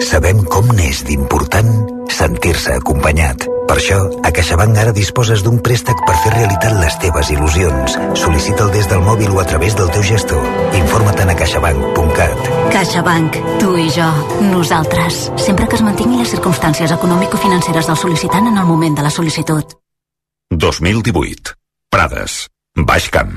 Speaker 11: Sabem com n'és d'important sentir-se acompanyat. Per això, a CaixaBank ara disposes d'un préstec per fer realitat les teves il·lusions. Sol·licita'l des del mòbil o a través del teu gestor. Informa't a caixabank.cat.
Speaker 12: CaixaBank. Tu i jo. Nosaltres. Sempre que es mantinguin les circumstàncies econòmico-financeres del sol·licitant en el moment de la sol·licitud.
Speaker 9: 2018. Prades. Baix Camp.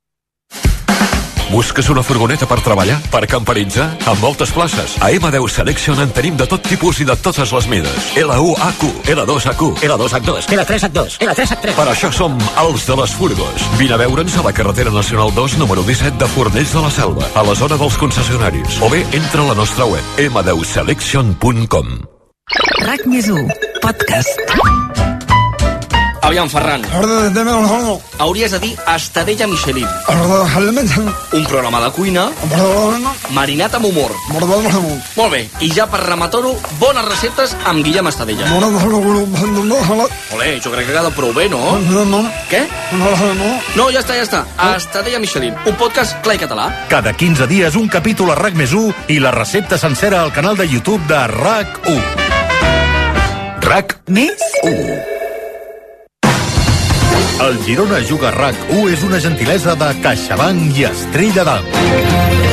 Speaker 13: Busques una furgoneta per treballar? Per camperitzar? Amb moltes places. A M10 Selection en tenim de tot tipus i de totes les mides. L1AQ, L2AQ, L2H2,
Speaker 14: L3H2, L3H3.
Speaker 13: Per això som els de les furgos. Vine a veure'ns a la carretera nacional 2, número 17 de Fornells de la Selva, a la zona dels concessionaris. O bé, entra a la nostra web, m10selection.com.
Speaker 15: RAC més 1, podcast.
Speaker 16: Aviam, Ferran. Hauries de dir Estadella Michelin. Un programa de cuina marinat amb humor. Molt bé, i ja per rematar-ho, bones receptes amb Guillem Estadella. Olé, jo crec que queda prou bé, no? Què? No, ja està, ja està. Estadella Michelin, un podcast clar i català.
Speaker 9: Cada 15 dies un capítol a RAC més 1 i la recepta sencera al canal de YouTube de RAC 1. RAC
Speaker 15: Més
Speaker 9: 1. El Girona Juga RAC 1 és una gentilesa de CaixaBank i Estrella d'Am.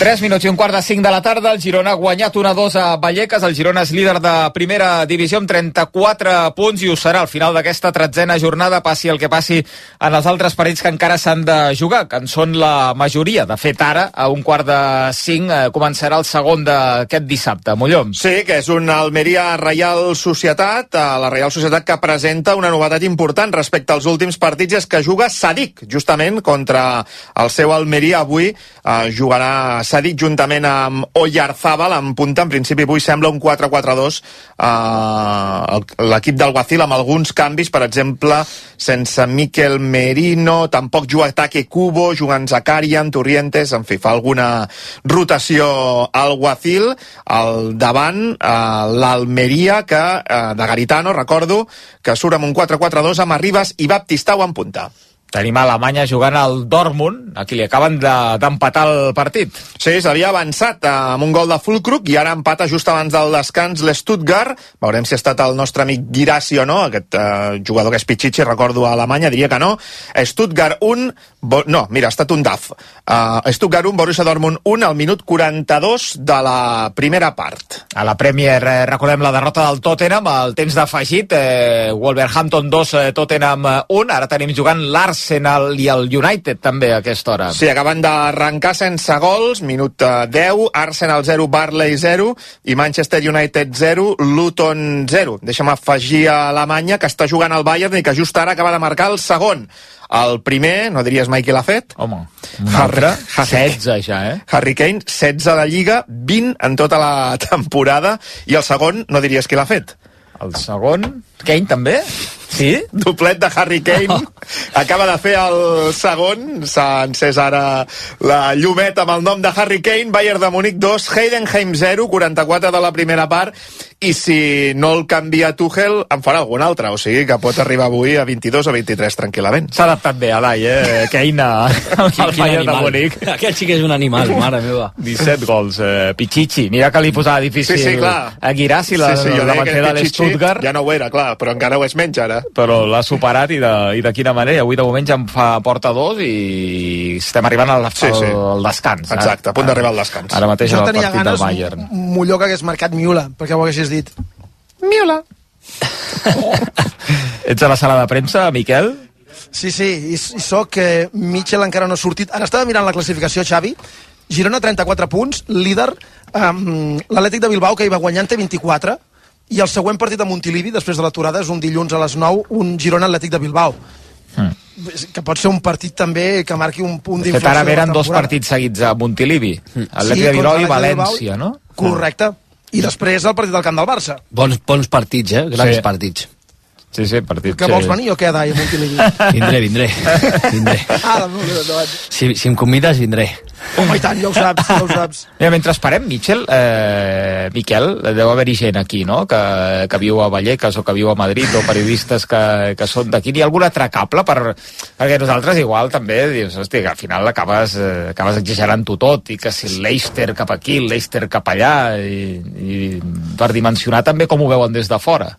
Speaker 3: 3 minuts i un quart de 5 de la tarda, el Girona ha guanyat 1-2 a Vallecas, el Girona és líder de primera divisió amb 34 punts i ho serà al final d'aquesta tretzena jornada, passi el que passi en els altres partits que encara s'han de jugar, que en són la majoria. De fet, ara, a un quart de 5, eh, començarà el segon d'aquest dissabte. Mollom.
Speaker 5: Sí, que és un Almeria Reial Societat, la Reial Societat que presenta una novetat important respecte als últims partits, és que juga Sadik, justament contra el seu Almeria. Avui eh, jugarà s'ha dit juntament amb Oyarzábal en punta, en principi avui sembla un 4-4-2 eh, l'equip del Guacil amb alguns canvis, per exemple sense Miquel Merino tampoc juga Taque Cubo, jugant Zakarian Torrientes, en fi, fa alguna rotació al Guacil al davant eh, l'Almeria que, eh, de Garitano, recordo que surt amb un 4-4-2 amb Arribas i Baptistau en punta
Speaker 3: Tenim a Alemanya jugant al Dortmund, a qui li acaben d'empatar de, el partit.
Speaker 5: Sí, s'havia avançat amb un gol de Fulkrug i ara empata just abans del descans l'Stuttgart. Veurem si ha estat el nostre amic Girassi o no, aquest uh, jugador que és Pichichi, recordo a Alemanya, diria que no. Stuttgart 1, bo... no, mira, ha estat un DAF. Uh, Stuttgart 1, Borussia Dortmund 1, al minut 42 de la primera part.
Speaker 3: A la Premier eh, recordem la derrota del Tottenham, el temps d'afegit, eh, Wolverhampton 2, eh, Tottenham 1, ara tenim jugant l'Arsenal l'Arsenal i el United també a aquesta hora.
Speaker 5: Sí, acaben d'arrencar sense gols, minut eh, 10, Arsenal 0, Barley 0 i Manchester United 0, Luton 0. Deixa'm afegir a Alemanya que està jugant al Bayern i que just ara acaba de marcar el segon. El primer, no diries mai qui l'ha fet?
Speaker 3: Home, un altre, 16 ja, eh?
Speaker 5: Harry Kane, 16 de Lliga, 20 en tota la temporada, i el segon, no diries qui l'ha fet?
Speaker 3: El segon, Kane també? Sí?
Speaker 5: Doblet de Harry Kane. Acaba de fer el segon. S'ha encès ara la llumeta amb el nom de Harry Kane. Bayern de Múnich 2, Heidenheim 0, 44 de la primera part. I si no el canvia Tuchel, en farà algun altre. O sigui que pot arribar avui a 22 o 23 tranquil·lament.
Speaker 3: S'ha adaptat bé, Alai, eh? Kane al Bayern de Múnich.
Speaker 4: Aquest sí que és un animal, mare meva.
Speaker 3: 17 gols, eh, Pichichi. Mira que li posava difícil
Speaker 5: Sí, sí, clar.
Speaker 3: a Guirassi, la,
Speaker 5: sí, sí,
Speaker 3: la davanter de
Speaker 5: Pichichi
Speaker 3: l'Stuttgart.
Speaker 5: Ja no ho era, clar, però encara ho és menys ara.
Speaker 3: però l'ha superat i de, i de quina manera. Avui de moment ja en fa porta dos i estem arribant al,
Speaker 5: Sí, sí.
Speaker 3: al descans.
Speaker 5: Exacte, a punt d'arribar al descans.
Speaker 3: Ara mateix
Speaker 1: Jo tenia
Speaker 3: partit del
Speaker 1: ganes,
Speaker 3: Bayern.
Speaker 1: millor que hagués marcat Miula, perquè ho haguessis dit.
Speaker 5: Miula.
Speaker 3: Ets a la sala de premsa, Miquel?
Speaker 1: Sí, sí, i, i soc que Mitchell encara no ha sortit. Ara estava mirant la classificació, Xavi. Girona 34 punts, líder. Um, L'Atlètic de Bilbao, que hi va guanyant, té 24. I el següent partit a Montilivi, després de l'aturada, és un dilluns a les 9, un Girona-Atlètic de Bilbao.
Speaker 3: Mm.
Speaker 1: Que pot ser un partit també que marqui un punt
Speaker 3: De fet,
Speaker 1: d'inflexió.
Speaker 3: ara
Speaker 1: de
Speaker 3: veren dos partits seguits a Montilivi. Atlètic de
Speaker 1: contra
Speaker 3: Bilbao i
Speaker 1: de.
Speaker 3: València, no?
Speaker 1: Correcte. I després el partit del camp del Barça.
Speaker 4: Bons, bons partits, eh? Grans
Speaker 3: Sí.
Speaker 4: partits.
Speaker 3: Sí, sí, partit.
Speaker 1: Que vols venir o què, Dai, a Montilivi?
Speaker 4: Vindré, vindré. vindré.
Speaker 1: ah, no, no, no.
Speaker 4: Si, si em convides, vindré.
Speaker 1: Home, i tant, ja ho saps, ja ho saps.
Speaker 3: Mira, mentre esperem, Michel, eh, Miquel, deu haver-hi gent aquí, no?, que, que viu a Vallecas o que viu a Madrid, o periodistes que, que són d'aquí. Hi ha algun atracable? Per, perquè nosaltres igual també dius, hosti, que al final acabes, eh, acabes exagerant-ho tot, i que si el Leicester cap aquí, el Leicester cap allà, i, i per dimensionar també com ho veuen des de fora.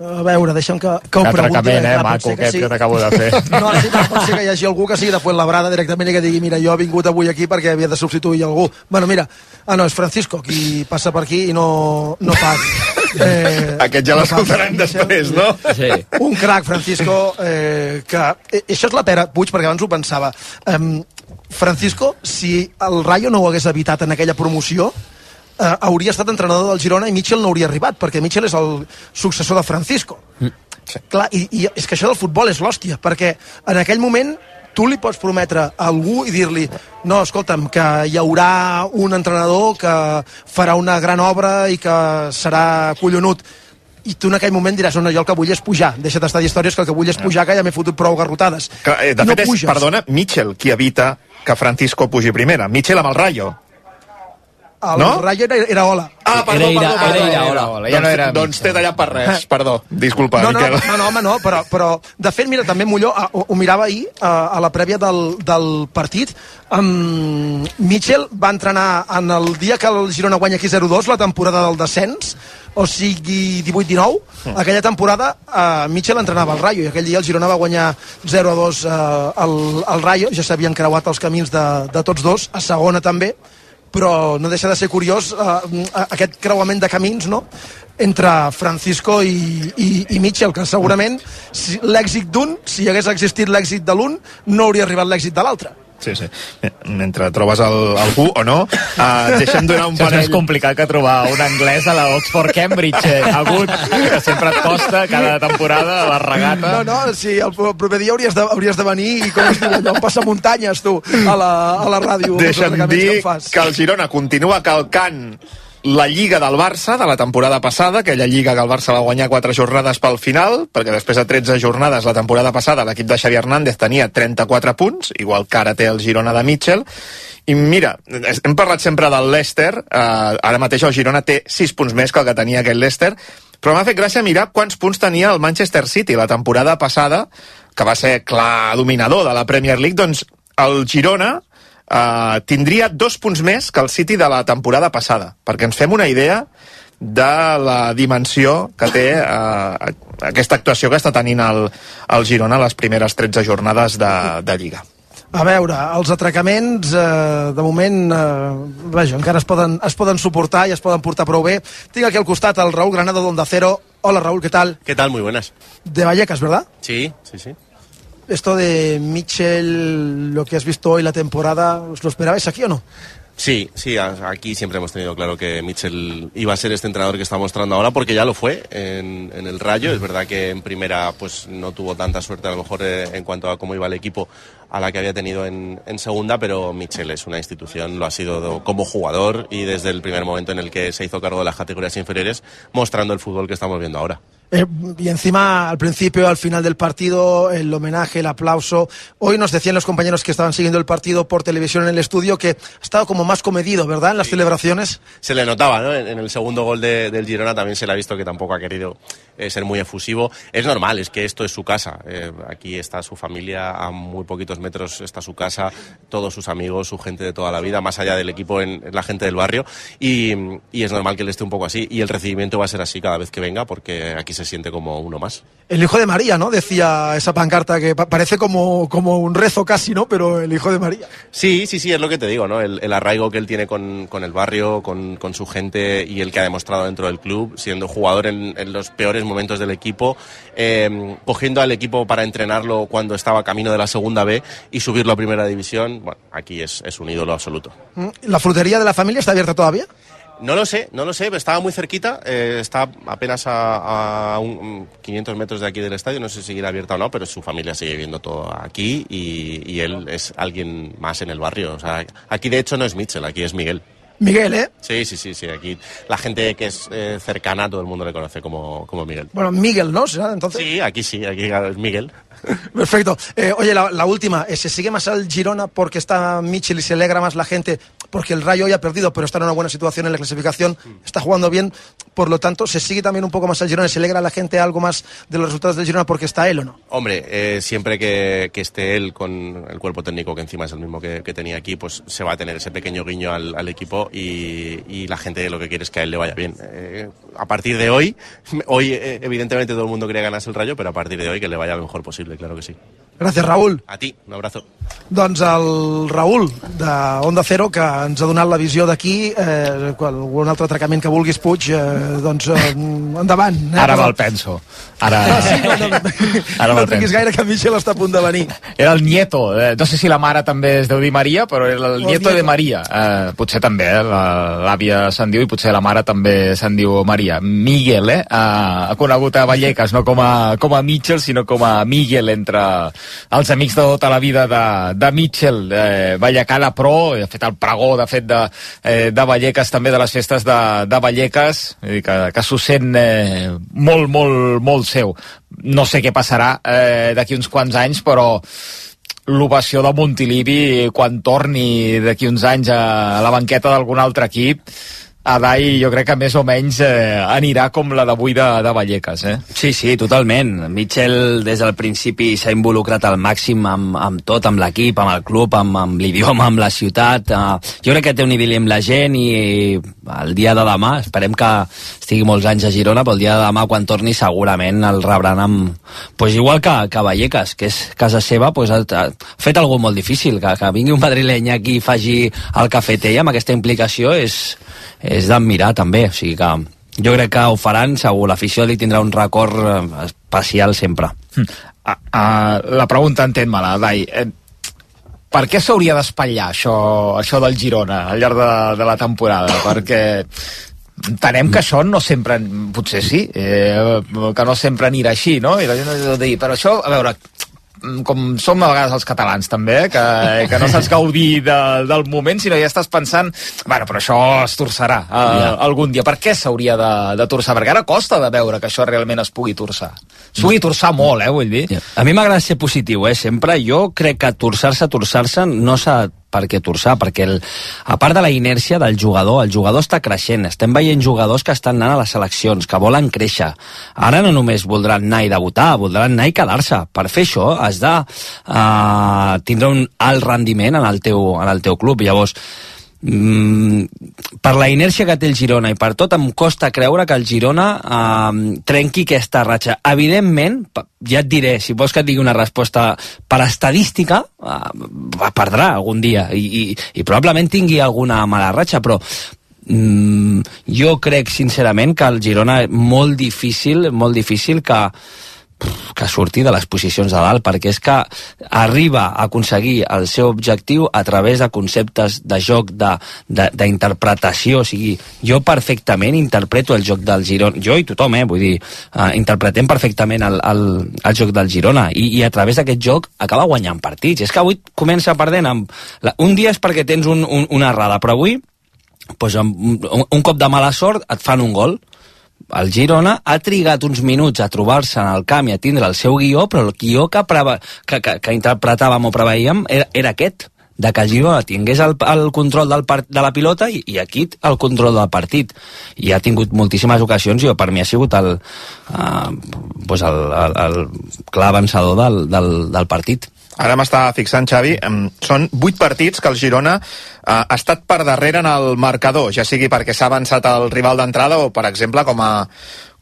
Speaker 1: A veure, deixa'm que, que ho pregunti.
Speaker 3: Eh, maco, aquest
Speaker 1: sí.
Speaker 3: que t'acabo de fer.
Speaker 1: No, sí, clar, pot ser que hi hagi algú que sigui de Fuenlabrada directament i que digui, mira, jo he vingut avui aquí perquè havia de substituir algú. Bueno, mira, ah, no, és Francisco, qui passa per aquí i no, no paga. Eh,
Speaker 5: Aquest ja
Speaker 1: no
Speaker 5: l'escoltarem
Speaker 1: paga.
Speaker 5: després, no?
Speaker 4: Sí.
Speaker 1: Un crac, Francisco, eh, que... Eh, això és la pera, Puig, perquè abans ho pensava. Um, Francisco, si el Rayo no ho hagués evitat en aquella promoció, eh, hauria estat entrenador del Girona i Mitchell no hauria arribat, perquè Mitchell és el successor de Francisco. Mm. Clar, i, i és que això del futbol és l'hòstia, perquè en aquell moment tu li pots prometre a algú i dir-li no, escolta'm, que hi haurà un entrenador que farà una gran obra i que serà collonut i tu en aquell moment diràs, no, no, jo el que vull és pujar deixa't estar d'històries que el que vull és pujar que ja m'he fotut prou garrotades
Speaker 5: Que, eh, de
Speaker 1: no
Speaker 5: fet, és,
Speaker 1: puges.
Speaker 5: perdona, Mitchell qui evita que Francisco pugi primera. Mitchell amb el Rayo.
Speaker 1: El
Speaker 5: no?
Speaker 1: Rayo era, era Ola
Speaker 5: Ah, perdó,
Speaker 4: Era
Speaker 5: perdó, perdó.
Speaker 4: era Iraola.
Speaker 3: Iraola, ja no era
Speaker 5: doncs, doncs t'he tallat per res, perdó. Disculpa,
Speaker 1: no, no,
Speaker 5: Miquel.
Speaker 1: no, no, home, no, però, però de fet, mira, també Molló, ah, ho, ho mirava ahir a, a la prèvia del, del partit, um, Mitchell va entrenar en el dia que el Girona guanya aquí 0-2, la temporada del descens, o sigui 18-19,
Speaker 5: Mm.
Speaker 1: aquella temporada uh, Mitchell entrenava al Rayo i aquell dia el Girona va guanyar 0-2 uh, al, al Rayo, ja s'havien creuat els camins de, de tots dos, a segona també, però no deixa de ser curiós eh, aquest creuament de camins no? entre Francisco i, i, i Mitchell, que segurament si, l'èxit d'un, si hagués existit l'èxit de l'un, no hauria arribat l'èxit de l'altre.
Speaker 5: Sí, sí. Mentre trobes el, algú o no, uh, deixa'm donar un
Speaker 3: Això és
Speaker 5: parell...
Speaker 3: complicat que trobar un anglès a la Oxford Cambridge, eh, agut, que sempre et costa cada temporada a la regata.
Speaker 1: No, no, si el proper dia hauries de, hauries de venir i com es diu allò, passar muntanyes, tu, a la, a la ràdio.
Speaker 5: Deixa'm dir
Speaker 1: que
Speaker 5: que el Girona continua calcant la Lliga del Barça de la temporada passada, aquella Lliga que el Barça va guanyar quatre jornades pel final, perquè després de 13 jornades la temporada passada l'equip de Xavi Hernández tenia 34 punts, igual que ara té el Girona de Mitchell, i mira, hem parlat sempre del Leicester, eh, ara mateix el Girona té 6 punts més que el que tenia aquest Leicester, però m'ha fet gràcia mirar quants punts tenia el Manchester City la temporada passada, que va ser clar dominador de la Premier League, doncs el Girona uh, tindria dos punts més que el City de la temporada passada, perquè ens fem una idea de la dimensió que té uh, aquesta actuació que està tenint el, el Girona a les primeres 13 jornades de, de Lliga.
Speaker 1: A veure, els atracaments, eh, de moment, eh, vaja, encara es poden, es poden suportar i es poden portar prou bé. Tinc aquí al costat el Raúl Granado d'Onda Cero. Hola, Raúl, ¿qué tal?
Speaker 14: ¿Qué tal? Muy buenas.
Speaker 1: De Vallecas, ¿verdad?
Speaker 14: Sí, sí, sí.
Speaker 1: Esto de Mitchell, lo que has visto hoy la temporada, ¿os lo esperabais aquí o no?
Speaker 14: Sí, sí, aquí siempre hemos tenido claro que Mitchell iba a ser este entrenador que está mostrando ahora porque ya lo fue en, el Rayo. Es verdad que en primera pues no tuvo tanta suerte a lo mejor eh, en cuanto a cómo iba el equipo a la que había tenido en, en, segunda, pero Mitchell es una institución, lo ha sido como jugador y desde el primer momento en el que se hizo cargo de las categorías inferiores, mostrando el fútbol que estamos viendo ahora.
Speaker 1: Eh, y encima, al principio, al final del partido, el homenaje, el aplauso. Hoy nos decían los compañeros que estaban siguiendo el partido por televisión en el estudio que ha estado como más comedido, ¿verdad? En las sí. celebraciones.
Speaker 14: Se le notaba, ¿no? En, en el segundo gol de, del Girona también se le ha visto que tampoco ha querido eh, ser muy efusivo. Es normal, es que esto es su casa. Eh, aquí está su familia, a muy poquitos metros está su casa, todos sus amigos, su gente de toda la vida, más allá del equipo, en, en la gente del barrio. Y, y es normal que él esté un poco así. Y el recibimiento va a ser así cada vez que venga, porque aquí se siente como uno más.
Speaker 1: El hijo de María, ¿no? Decía esa pancarta que parece como, como un rezo casi, ¿no? Pero el hijo de María.
Speaker 14: Sí, sí, sí, es lo que te digo, ¿no? El, el arraigo que él tiene con, con el barrio, con, con, su gente y el que ha demostrado dentro del club, siendo jugador en, en los peores momentos del equipo, eh, cogiendo al equipo para entrenarlo cuando estaba camino de la segunda B y subirlo a primera división, bueno, aquí es, es un ídolo absoluto.
Speaker 1: ¿La frutería de la familia está abierta todavía?
Speaker 14: No lo sé, no lo sé, estaba muy cerquita, eh, está apenas a, a un, 500 metros de aquí del estadio, no sé si seguirá abierta o no, pero su familia sigue viendo todo aquí y, y él es alguien más en el barrio. O sea, aquí de hecho no es Mitchell, aquí es Miguel.
Speaker 1: Miguel, ¿eh?
Speaker 14: Sí, sí, sí, sí. Aquí la gente que es eh, cercana, todo el mundo le conoce como, como Miguel.
Speaker 1: Bueno, Miguel, ¿no? Entonces...
Speaker 14: Sí, aquí sí, aquí es Miguel.
Speaker 1: Perfecto. Eh, oye, la, la, última, ¿se sigue más al Girona porque está Mitchell y se alegra más la gente? Porque el Rayo hoy ha perdido, pero está en una buena situación en la clasificación, está jugando bien, por lo tanto, ¿se sigue también un poco más al Girona? ¿Se alegra a la gente algo más de los resultados del Girona porque está él o no?
Speaker 14: Hombre, eh, siempre que, que, esté él con el cuerpo técnico, que encima es el mismo que, que tenía aquí, pues se va a tener ese pequeño guiño al, al equipo y, y, la gente lo que quiere es que a él le vaya bien. Eh, a partir de hoy, hoy evidentemente todo el mundo quería ganarse el Rayo, pero a partir de hoy que le vaya lo mejor posible, claro que sí.
Speaker 1: Gràcies, Raül.
Speaker 14: A ti, un abrazo.
Speaker 1: Doncs el Raül, de Onda Cero, que ens ha donat la visió d'aquí, eh, algun altre atracament que vulguis, Puig, eh, doncs eh, endavant.
Speaker 3: Eh? Ara me'l penso. Ara,
Speaker 1: ah, sí, no, no, Ara no tinguis gaire que Michel està a punt de venir.
Speaker 3: Era el nieto, eh, no sé si la mare també es deu dir Maria, però era el, el nieto, nieto de Maria. Eh, potser també, eh, l'àvia se'n diu i potser la mare també se'n diu Maria. Miguel, eh? Ha conegut a Vallecas, no com a, com a Mitchell, sinó com a Miguel entre els amics de tota la vida de, de Mitchell, eh, Vallecana Pro, ha fet el pregó, de fet, de, eh, de Vallecas, també de les festes de, de Vallecas, que, que s'ho sent eh, molt, molt, molt seu. No sé què passarà eh, d'aquí uns quants anys, però l'ovació de Montilivi quan torni d'aquí uns anys a la banqueta d'algun altre equip Adai jo crec que més o menys eh, anirà com la d'avui de, de Vallecas, eh?
Speaker 4: Sí, sí, totalment. Mitchell des del principi s'ha involucrat al màxim amb, amb tot, amb l'equip, amb el club, amb, amb l'idioma, amb la ciutat. Uh, jo crec que té un idili amb la gent i el dia de demà, esperem que estigui molts anys a Girona, però el dia de demà quan torni segurament el rebran amb... Pues igual que, que Vallecas, que és casa seva, pues ha, ha fet algú molt difícil, que, que vingui un madrileny aquí i faci el cafeter amb aquesta implicació és, és d'admirar també, o sigui que jo crec que ho faran, segur, l'afició li tindrà un record eh, especial sempre.
Speaker 3: Uh, uh, la pregunta entén-me-la, Dai. Eh, per què s'hauria d'espatllar això, això del Girona al llarg de, de la temporada? Perquè entenem que això no sempre, potser sí, eh, que no sempre anirà així, no? I la gent ha de dir, però això, a veure, com som a vegades els catalans també, que, que no saps gaudir de, del moment, sinó ja estàs pensant bueno, però això es torçarà uh, yeah. algun dia. Per què s'hauria de, de torçar? Perquè ara costa de veure que això realment es pugui torçar. Es pugui torçar molt, eh, vull dir.
Speaker 4: Yeah. A mi m'agrada ser positiu, eh, sempre. Jo crec que torçar-se, torçar-se no s'ha per què torçar, perquè el, a part de la inèrcia del jugador, el jugador està creixent, estem veient jugadors que estan anant a les seleccions, que volen créixer. Ara no només voldran anar i debutar, voldran anar i quedar-se. Per fer això has de uh, tindre un alt rendiment en el teu, en el teu club. Llavors, mm, per la inèrcia que té el Girona i per tot em costa creure que el Girona eh, trenqui aquesta ratxa. Evidentment, ja et diré, si vols que et digui una resposta per estadística, eh, perdrà algun dia i, i, i probablement tingui alguna mala ratxa, però mm, jo crec sincerament que el Girona és molt difícil, molt difícil que que surti de les posicions de dalt, perquè és que arriba a aconseguir el seu objectiu a través de conceptes de joc, d'interpretació, o sigui, jo perfectament interpreto el joc del Girona, jo i tothom, eh, vull dir, uh, interpretem perfectament el, el, el joc del Girona, i, i a través d'aquest joc acaba guanyant partits. És que avui comença perdent amb... La, un dia és perquè tens un, un, una errada, però avui pues, amb un, un cop de mala sort et fan un gol el Girona ha trigat uns minuts a trobar-se en el camp i a tindre el seu guió, però el guió que, preva, que, que, que interpretàvem o preveíem era, era aquest de que el Girona tingués el, el control del part, de la pilota i, i aquí el control del partit. I ha tingut moltíssimes ocasions i per mi ha sigut el, uh, pues el, el, el clar avançador del, del, del partit.
Speaker 5: Ara m'està fixant, Xavi, són vuit partits que el Girona eh, ha estat per darrere en el marcador, ja sigui perquè s'ha avançat el rival d'entrada o, per exemple, com a,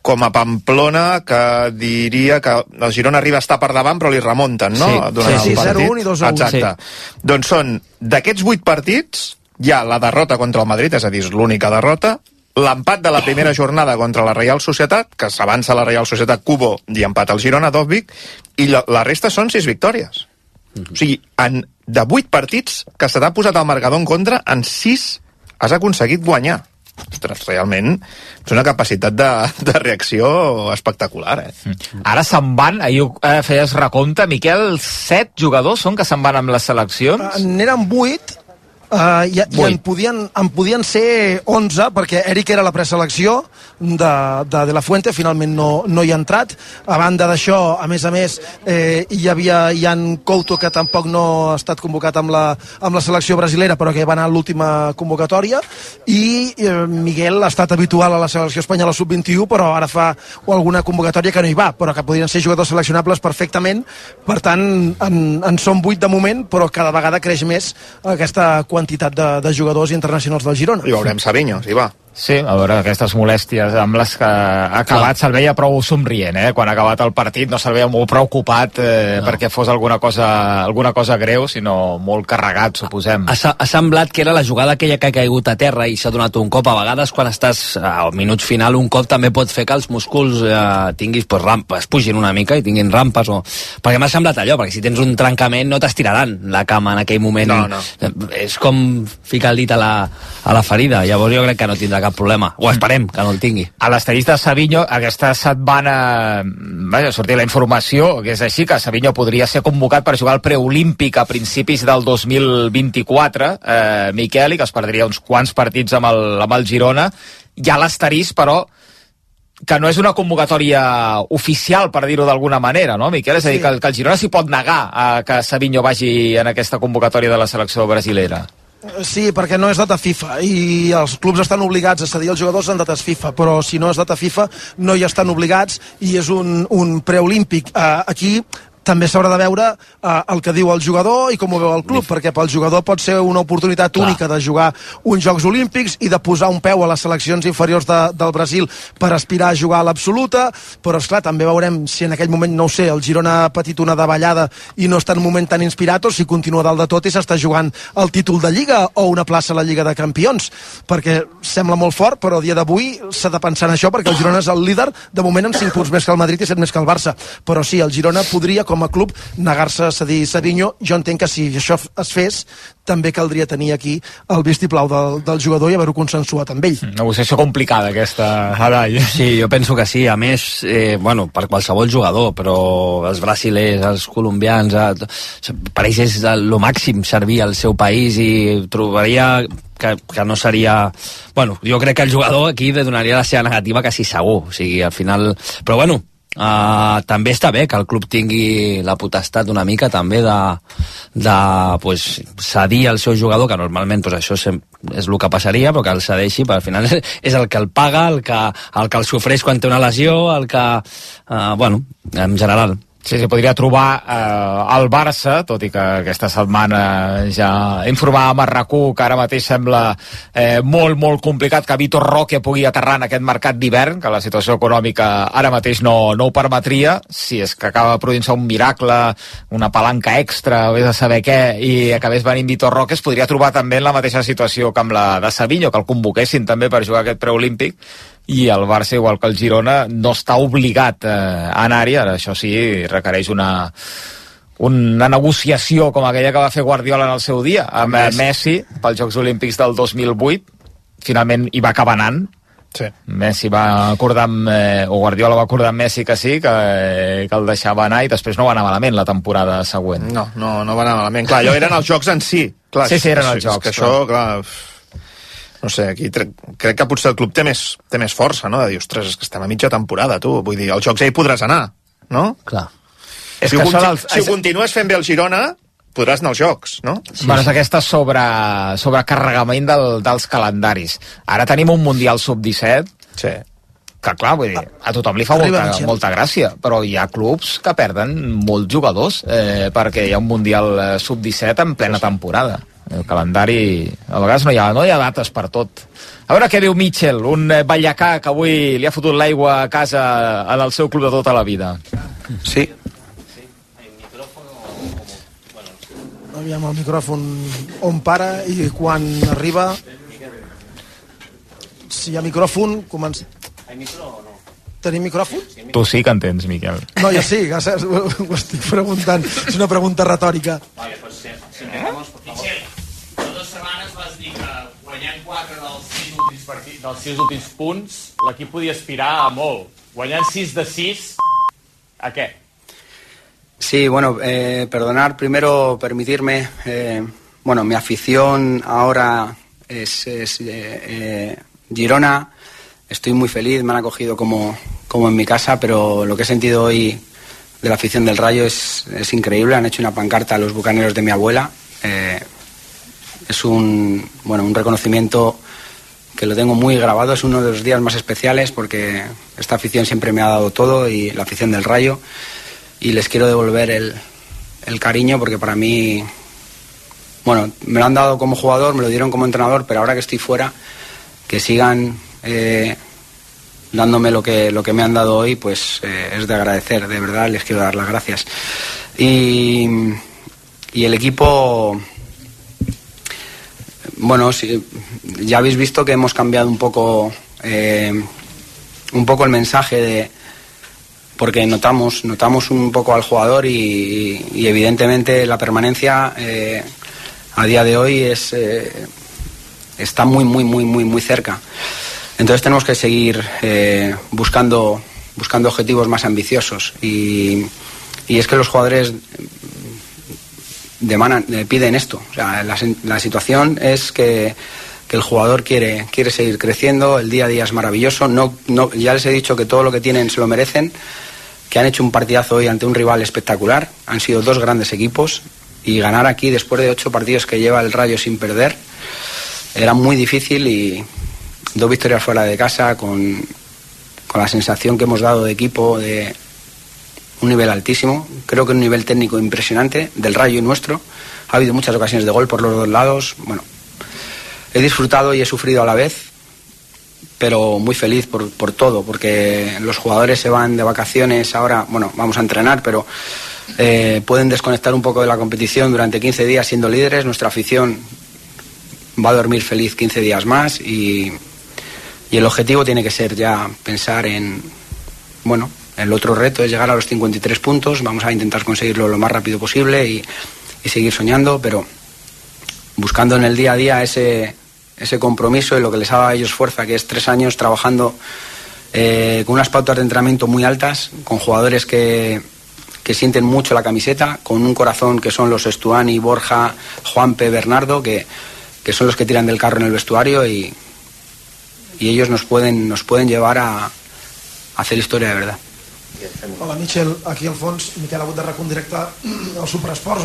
Speaker 5: com a Pamplona, que diria que el Girona arriba a estar per davant, però li remunten, no?
Speaker 1: Sí,
Speaker 5: Durant
Speaker 1: sí, sí,
Speaker 5: el partit.
Speaker 1: 0-1 i 2-1.
Speaker 5: Exacte. Sí. Doncs són, d'aquests vuit partits, hi ha la derrota contra el Madrid, és a dir, l'única derrota, l'empat de la primera jornada contra la Reial Societat, que s'avança la Reial Societat Cubo i empat al Girona d'Òbvic, i la resta són sis victòries. O sigui, en, de 8 partits que se t'ha posat el marcador en contra, en 6 has aconseguit guanyar. Ostres, realment és una capacitat de, de reacció espectacular, eh?
Speaker 3: Mm. Ara se'n van, ahir eh, feies recompte, Miquel, set jugadors són que se'n van amb les seleccions?
Speaker 1: N'eren 8, Uh, i, i en, podien, en podien ser 11 perquè Eric era la preselecció de, de, de la Fuente, finalment no, no hi ha entrat. A banda d'això, a més a més eh, hi havia Ian Couto que tampoc no ha estat convocat amb la, amb la selecció brasilera però que va anar a l'última convocatòria. I eh, Miguel ha estat habitual a la selecció espanyola sub-21 però ara fa alguna convocatòria que no hi va però que podrien ser jugadors seleccionables perfectament. Per tant en, en són 8 de moment però cada vegada creix més aquesta quantitat quantitat de, de jugadors internacionals del Girona.
Speaker 5: I veurem Savinho, si va.
Speaker 3: Sí, a veure, aquestes molèsties amb les que ha acabat se'l veia prou somrient, eh? Quan ha acabat el partit no se'l veia molt preocupat eh, no. perquè fos alguna cosa, alguna cosa greu, sinó molt carregat, suposem.
Speaker 4: Ha, ha semblat que era la jugada aquella que ha caigut a terra i s'ha donat un cop. A vegades, quan estàs al minut final, un cop també pot fer que els músculs eh, tinguis pues, rampes, pugin una mica i tinguin rampes. O... Perquè m'ha semblat allò, perquè si tens un trencament no t'estiraran la cama en aquell moment.
Speaker 5: No, no.
Speaker 4: És com ficar el dit a la, a la ferida. Llavors jo crec que no tindrà cap problema. O esperem que no el tingui.
Speaker 3: A l'estadista de Savinho, aquesta setmana vaja, sortia la informació que és així, que Savinho podria ser convocat per jugar al preolímpic a principis del 2024, eh, Miquel, i que es perdria uns quants partits amb el, amb el Girona. Hi ha l'asterís, però, que no és una convocatòria oficial, per dir-ho d'alguna manera, no, Miquel? És a dir, que, que el Girona s'hi pot negar a que Savinho vagi en aquesta convocatòria de la selecció brasilera.
Speaker 1: Sí, perquè no és data FIFA i els clubs estan obligats a cedir els jugadors en dates FIFA, però si no és data FIFA no hi estan obligats i és un, un preolímpic. Uh, aquí també s'haurà de veure eh, el que diu el jugador i com ho veu el club, perquè pel jugador pot ser una oportunitat Clar. única de jugar uns Jocs Olímpics i de posar un peu a les seleccions inferiors de, del Brasil per aspirar a jugar a l'absoluta, però és clar també veurem si en aquell moment, no ho sé, el Girona ha patit una davallada i no està en un moment tan inspirat o si continua dalt de tot i s'està jugant el títol de Lliga o una plaça a la Lliga de Campions, perquè sembla molt fort, però a dia d'avui s'ha de pensar en això perquè el Girona és el líder de moment amb 5 punts més que el Madrid i 7 més que el Barça, però sí, el Girona podria, com com a club negar-se a cedir Savinho. Jo entenc que si això es fes, també caldria tenir aquí el vistiplau del, del jugador i haver-ho consensuat amb ell.
Speaker 3: Negociació complicada aquesta, Adai.
Speaker 4: Sí, jo penso que sí. A més, eh, bueno, per qualsevol jugador, però els brasilers, els colombians, eh, per ells és el màxim servir al seu país i trobaria que, que no seria... Bueno, jo crec que el jugador aquí donaria la seva negativa quasi segur. O sigui, al final... Però bueno, Uh, també està bé que el club tingui la potestat una mica també de, de pues, cedir al seu jugador, que normalment pues, això és el que passaria, però que el cedeixi, perquè al final és el que el paga, el que el, que el sofreix quan té una lesió, el que... Uh, bueno, en general.
Speaker 3: Sí, sí, podria trobar eh, el Barça, tot i que aquesta setmana ja informàvem a rac que ara mateix sembla eh, molt, molt complicat que Vitor Roque pugui aterrar en aquest mercat d'hivern, que la situació econòmica ara mateix no, no ho permetria, si és que acaba produint-se un miracle, una palanca extra, vés a saber què, i acabés venint Vitor Roque, es podria trobar també en la mateixa situació que amb la de Savinho, que el convoquessin també per jugar aquest preolímpic, i el Barça, igual que el Girona, no està obligat eh, a anar-hi, ara això sí, requereix una, una negociació com aquella que va fer Guardiola en el seu dia amb Messi, Messi pels Jocs Olímpics del 2008 finalment hi va acabar anant
Speaker 5: Sí.
Speaker 3: Messi va acordar amb, eh, o Guardiola va acordar amb Messi que sí, que, eh, que el deixava anar i després no va anar malament la temporada següent.
Speaker 5: No, no, no va anar malament. Clar, allò eren els jocs en si. Clar,
Speaker 3: Sí, sí, eren els jocs,
Speaker 5: Que això, clar, no sé, aquí crec que potser el club té més, té més força, no? De dir, ostres, és que estem a mitja temporada, tu. Vull dir, als jocs ja hi podràs anar, no?
Speaker 4: Clar.
Speaker 3: És
Speaker 5: si,
Speaker 3: que
Speaker 5: ho, conti-
Speaker 3: dels-
Speaker 5: si ho continues fent bé el Girona, podràs anar als jocs, no?
Speaker 3: Sí, bueno, és aquesta sobre, sobrecarregament del, dels calendaris. Ara tenim un Mundial Sub-17
Speaker 5: sí.
Speaker 3: que clar, vull dir, a tothom li fa
Speaker 1: Arriba
Speaker 3: molta, molta gràcia, però hi ha clubs que perden molts jugadors eh, perquè hi ha un Mundial eh, Sub-17 en plena temporada. El calendari, a vegades no hi, ha, no hi ha dates per tot. A veure què diu Mitchell, un eh, ballacà que avui li ha fotut l'aigua a casa en el seu club de tota la vida.
Speaker 17: Sí,
Speaker 1: Aviam el micròfon on para i quan arriba... Si hi ha micròfon, comença... Tenim micròfon?
Speaker 3: Tu sí que en tens, Miquel.
Speaker 1: No, jo sí, ja saps, ho, ho estic preguntant. És una pregunta retòrica.
Speaker 18: Vale, pues sí, sí, empezamos, 6 últims, partits, dels 6 últims punts l'equip podia aspirar a molt. Guanyant 6 de 6, a què?
Speaker 17: Sí, bueno, eh, perdonar, primero permitirme, eh, bueno, mi afición ahora es, es, eh, eh, Girona, estoy muy feliz, me han acogido como, como en mi casa, pero lo que he sentido hoy de la afición del Rayo es, es increíble, han hecho una pancarta a los bucaneros de mi abuela, eh, es un, bueno, un reconocimiento que lo tengo muy grabado, es uno de los días más especiales porque esta afición siempre me ha dado todo y la afición del Rayo y les quiero devolver el, el cariño porque para mí, bueno, me lo han dado como jugador, me lo dieron como entrenador, pero ahora que estoy fuera, que sigan eh, dándome lo que, lo que me han dado hoy, pues eh, es de agradecer, de verdad les quiero dar las gracias. Y, y el equipo, bueno, ya habéis visto que hemos cambiado un poco, eh, un poco el mensaje de porque notamos, notamos un poco al jugador y, y evidentemente la permanencia eh, a día de hoy es, eh, está muy, muy, muy, muy, muy cerca. Entonces tenemos que seguir buscando, buscando objetivos más ambiciosos y, y es que los jugadores demanan, eh, piden esto. La situación es que, que el jugador quiere, quiere seguir creciendo, el día a día es maravilloso. No, no, ya les he dicho que todo lo que tienen se lo merecen, que han hecho un partidazo hoy ante un rival espectacular. Han sido dos grandes equipos y ganar aquí después de ocho partidos que lleva el Rayo sin perder era muy difícil y dos victorias fuera de casa con, con la sensación que hemos dado de equipo de un nivel altísimo, creo que un nivel técnico impresionante del Rayo y nuestro. Ha habido muchas ocasiones de gol por los dos lados. Bueno, he disfrutado y he sufrido a la vez, pero muy feliz por, por todo, porque los jugadores se van de vacaciones ahora, bueno, vamos a entrenar, pero eh, pueden desconectar un poco de la competición durante 15 días siendo líderes. Nuestra afición va a dormir feliz 15 días más y, y el objetivo tiene que ser ya pensar en, bueno, el otro reto es llegar a los 53 puntos, vamos a intentar conseguirlo lo más rápido posible y, seguir soñando, pero buscando en el día a día ese, ese compromiso y lo que les ha dado a ellos fuerza, que es tres años trabajando eh, con unas pautas de entrenamiento muy altas, con jugadores que, que sienten mucho la camiseta, con un corazón que son los Estuani, Borja, Juanpe, Bernardo, que, que son los que tiran del carro en el vestuario y, y ellos nos pueden, nos pueden llevar a hacer historia de verdad.
Speaker 1: Hola, Michel, aquí al fons, Miquel ha hagut de en directe al Superesports.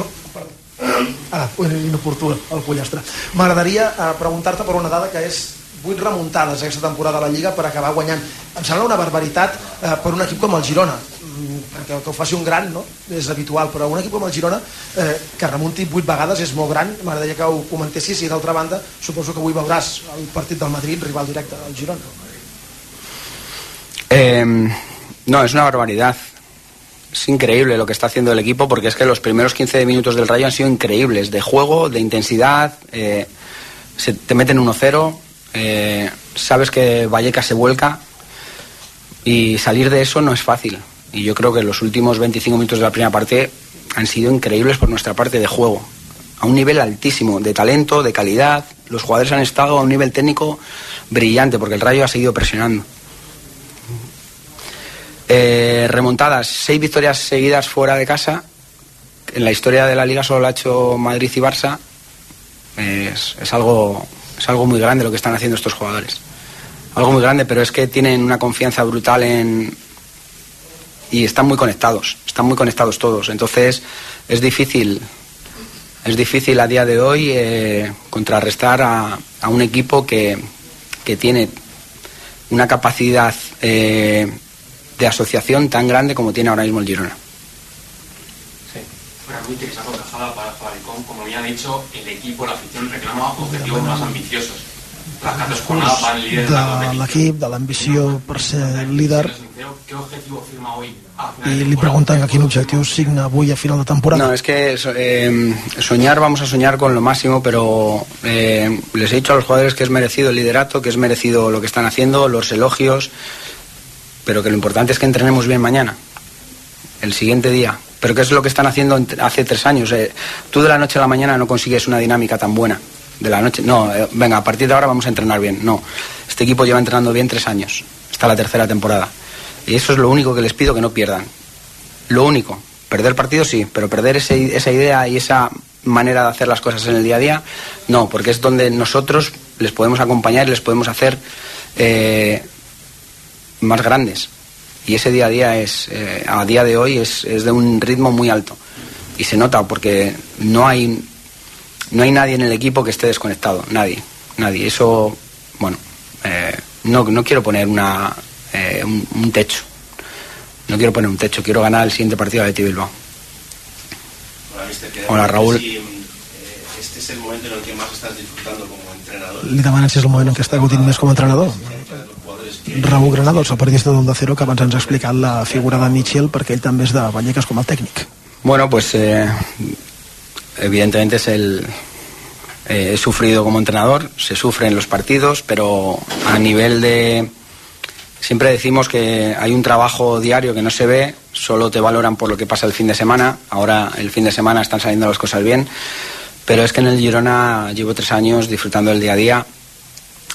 Speaker 1: Ah, inoportú, el pollastre. M'agradaria eh, preguntar-te per una dada que és 8 remuntades aquesta temporada a la Lliga per acabar guanyant. Em sembla una barbaritat eh, per un equip com el Girona, mm, perquè que ho faci un gran no? és habitual, però un equip com el Girona eh, que remunti 8 vegades és molt gran, m'agradaria que ho comentessis i d'altra banda suposo que avui veuràs el partit del Madrid, rival directe del Girona.
Speaker 17: Eh, no, es una barbaridad. Es increíble lo que está haciendo el equipo porque es que los primeros 15 minutos del Rayo han sido increíbles, de juego, de intensidad, eh, se te meten 1-0, eh, sabes que Vallecas se vuelca, Y salir de eso no es fácil. Y yo creo que los últimos 25 minutos de la primera parte han sido increíbles por nuestra parte de juego. A un nivel altísimo, de talento, de calidad. Los jugadores han estado a un nivel técnico brillante porque el Rayo ha seguido presionando. Eh, remontadas, seis victorias seguidas fuera de casa. En la historia de la liga solo lo ha hecho Madrid y Barça. Es, es algo, es algo muy grande lo que están haciendo estos jugadores. Algo muy grande, pero es que tienen una confianza brutal en, y están muy conectados, están muy conectados todos. Entonces es difícil, es difícil a día de hoy eh, contrarrestar a, a, un equipo que, que tiene una capacidad eh, de asociación tan grande como tiene ahora mismo el Girona.
Speaker 19: Sí, fuera muy interesado Cajada para Fabricón, como había dicho, el equipo, la afición reclama objetivos más ambiciosos. Cartes jornadas van líderes
Speaker 20: de l'equip, de l'ambició per ser líder
Speaker 19: ¿Qué objetivo firma hoy?
Speaker 20: i li pregunten a quin objectiu signa avui a final de temporada.
Speaker 17: No, es que eh, soñar, vamos a soñar con lo máximo, pero eh, les he dicho a los jugadores que es merecido el liderato, que es merecido lo que están haciendo, los elogios, pero que lo importante es que entrenemos bien mañana, el siguiente día. Pero ¿qué es lo que están haciendo hace tres años? Eh, tú de la noche a la mañana no consigues una dinámica tan buena. De la noche, no, eh, venga, a partir de ahora vamos a entrenar bien. No, este equipo lleva entrenando bien tres años, está la tercera temporada. Y eso es lo único que les pido que no pierdan. Lo único. Perder partidos sí, pero perder ese, esa idea y esa manera de hacer las cosas en el día a día, no, porque es donde nosotros les podemos acompañar y les podemos hacer eh, más grandes. Y ese día a día es, eh, a día de hoy es, es, de un ritmo muy alto. Y se nota porque no hay, no hay nadie en el equipo que esté desconectado, nadie, nadie. Eso, bueno, eh, no, no quiero poner una, eh, un, un, techo. No quiero poner un techo, quiero ganar el siguiente partido de Bilbao.
Speaker 19: Hola, mister,
Speaker 17: Hola Raúl.
Speaker 19: Si, eh, este es el momento en el que más estás disfrutando como entrenador.
Speaker 20: És el moment en què està gaudint més com a entrenador. Raúl Granado, el periodista d'Onda Cero, que abans ens ha explicat la figura de Mitchell perquè ell també és de Vallecas com tècnic.
Speaker 17: Bueno, pues eh, evidentemente es el, eh, he sufrido como entrenador, se sufre en los partidos, pero a nivel de... Siempre decimos que hay un trabajo diario que no se ve, solo te valoran por lo que pasa el fin de semana. Ahora el fin de semana están saliendo las cosas bien, pero es que en el Girona llevo tres años disfrutando del día a día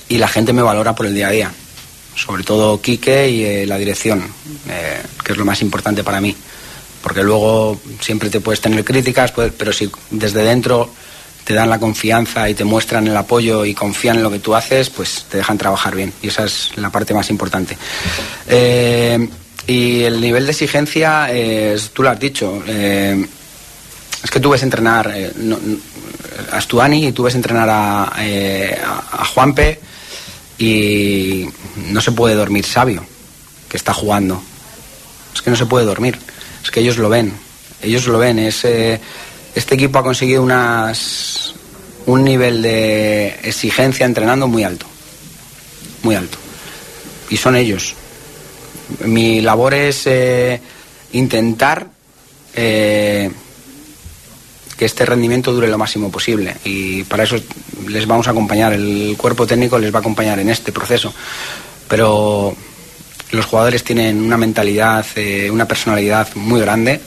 Speaker 17: y la gente me valora por el día a día. Sobre todo Quique y eh, la dirección, eh, que es lo más importante para mí. Porque luego siempre te puedes tener críticas, pero si desde dentro te dan la confianza y te muestran el apoyo y confían en lo que tú haces, pues te dejan trabajar bien. Y esa es la parte más importante. Eh, y el nivel de exigencia, tú lo has dicho, es que tú ves entrenar no, a Stuani y tú ves entrenar a, a Juanpe y no se puede dormir sabio, que está jugando. Es que no se puede dormir. Es que ellos lo ven. Ellos lo ven. Es este equipo ha conseguido unas, un nivel de exigencia entrenando muy alto, muy alto. Y son ellos. Mi labor es eh, intentar eh, que este rendimiento dure lo máximo posible y para eso les vamos a acompañar, el cuerpo técnico les va a acompañar en este proceso. Pero los jugadores tienen una mentalidad, eh, una personalidad muy grande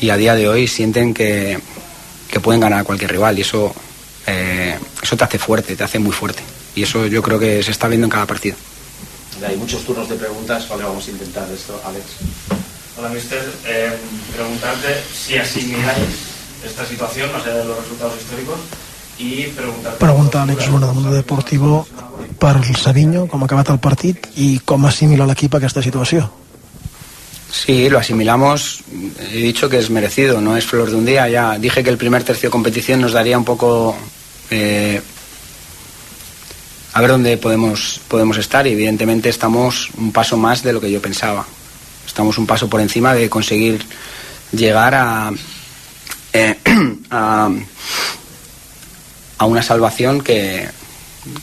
Speaker 17: y a día de hoy sienten que, que pueden ganar a cualquier rival y eso, eh, eso te hace fuerte, te hace muy fuerte. Y eso yo creo que se está viendo en cada partido.
Speaker 21: Hay muchos turnos de preguntas, vale, vamos a intentar esto, Alex.
Speaker 19: Hola, mister. Eh, preguntarte si asimiláis esta situación, más allá de los resultados históricos, i preguntar...
Speaker 20: Pregunta Àlex Luna del Mundo Deportivo per el Savinho, com ha acabat el partit i com assimila l'equip aquesta situació.
Speaker 17: Sí, lo asimilamos. He dicho que es merecido, no es flor de un día. Ya dije que el primer tercio de competición nos daría un poco eh, a ver dónde podemos, podemos estar y evidentemente estamos un paso más de lo que yo pensaba. Estamos un paso por encima de conseguir llegar a, eh, a, una salvación que,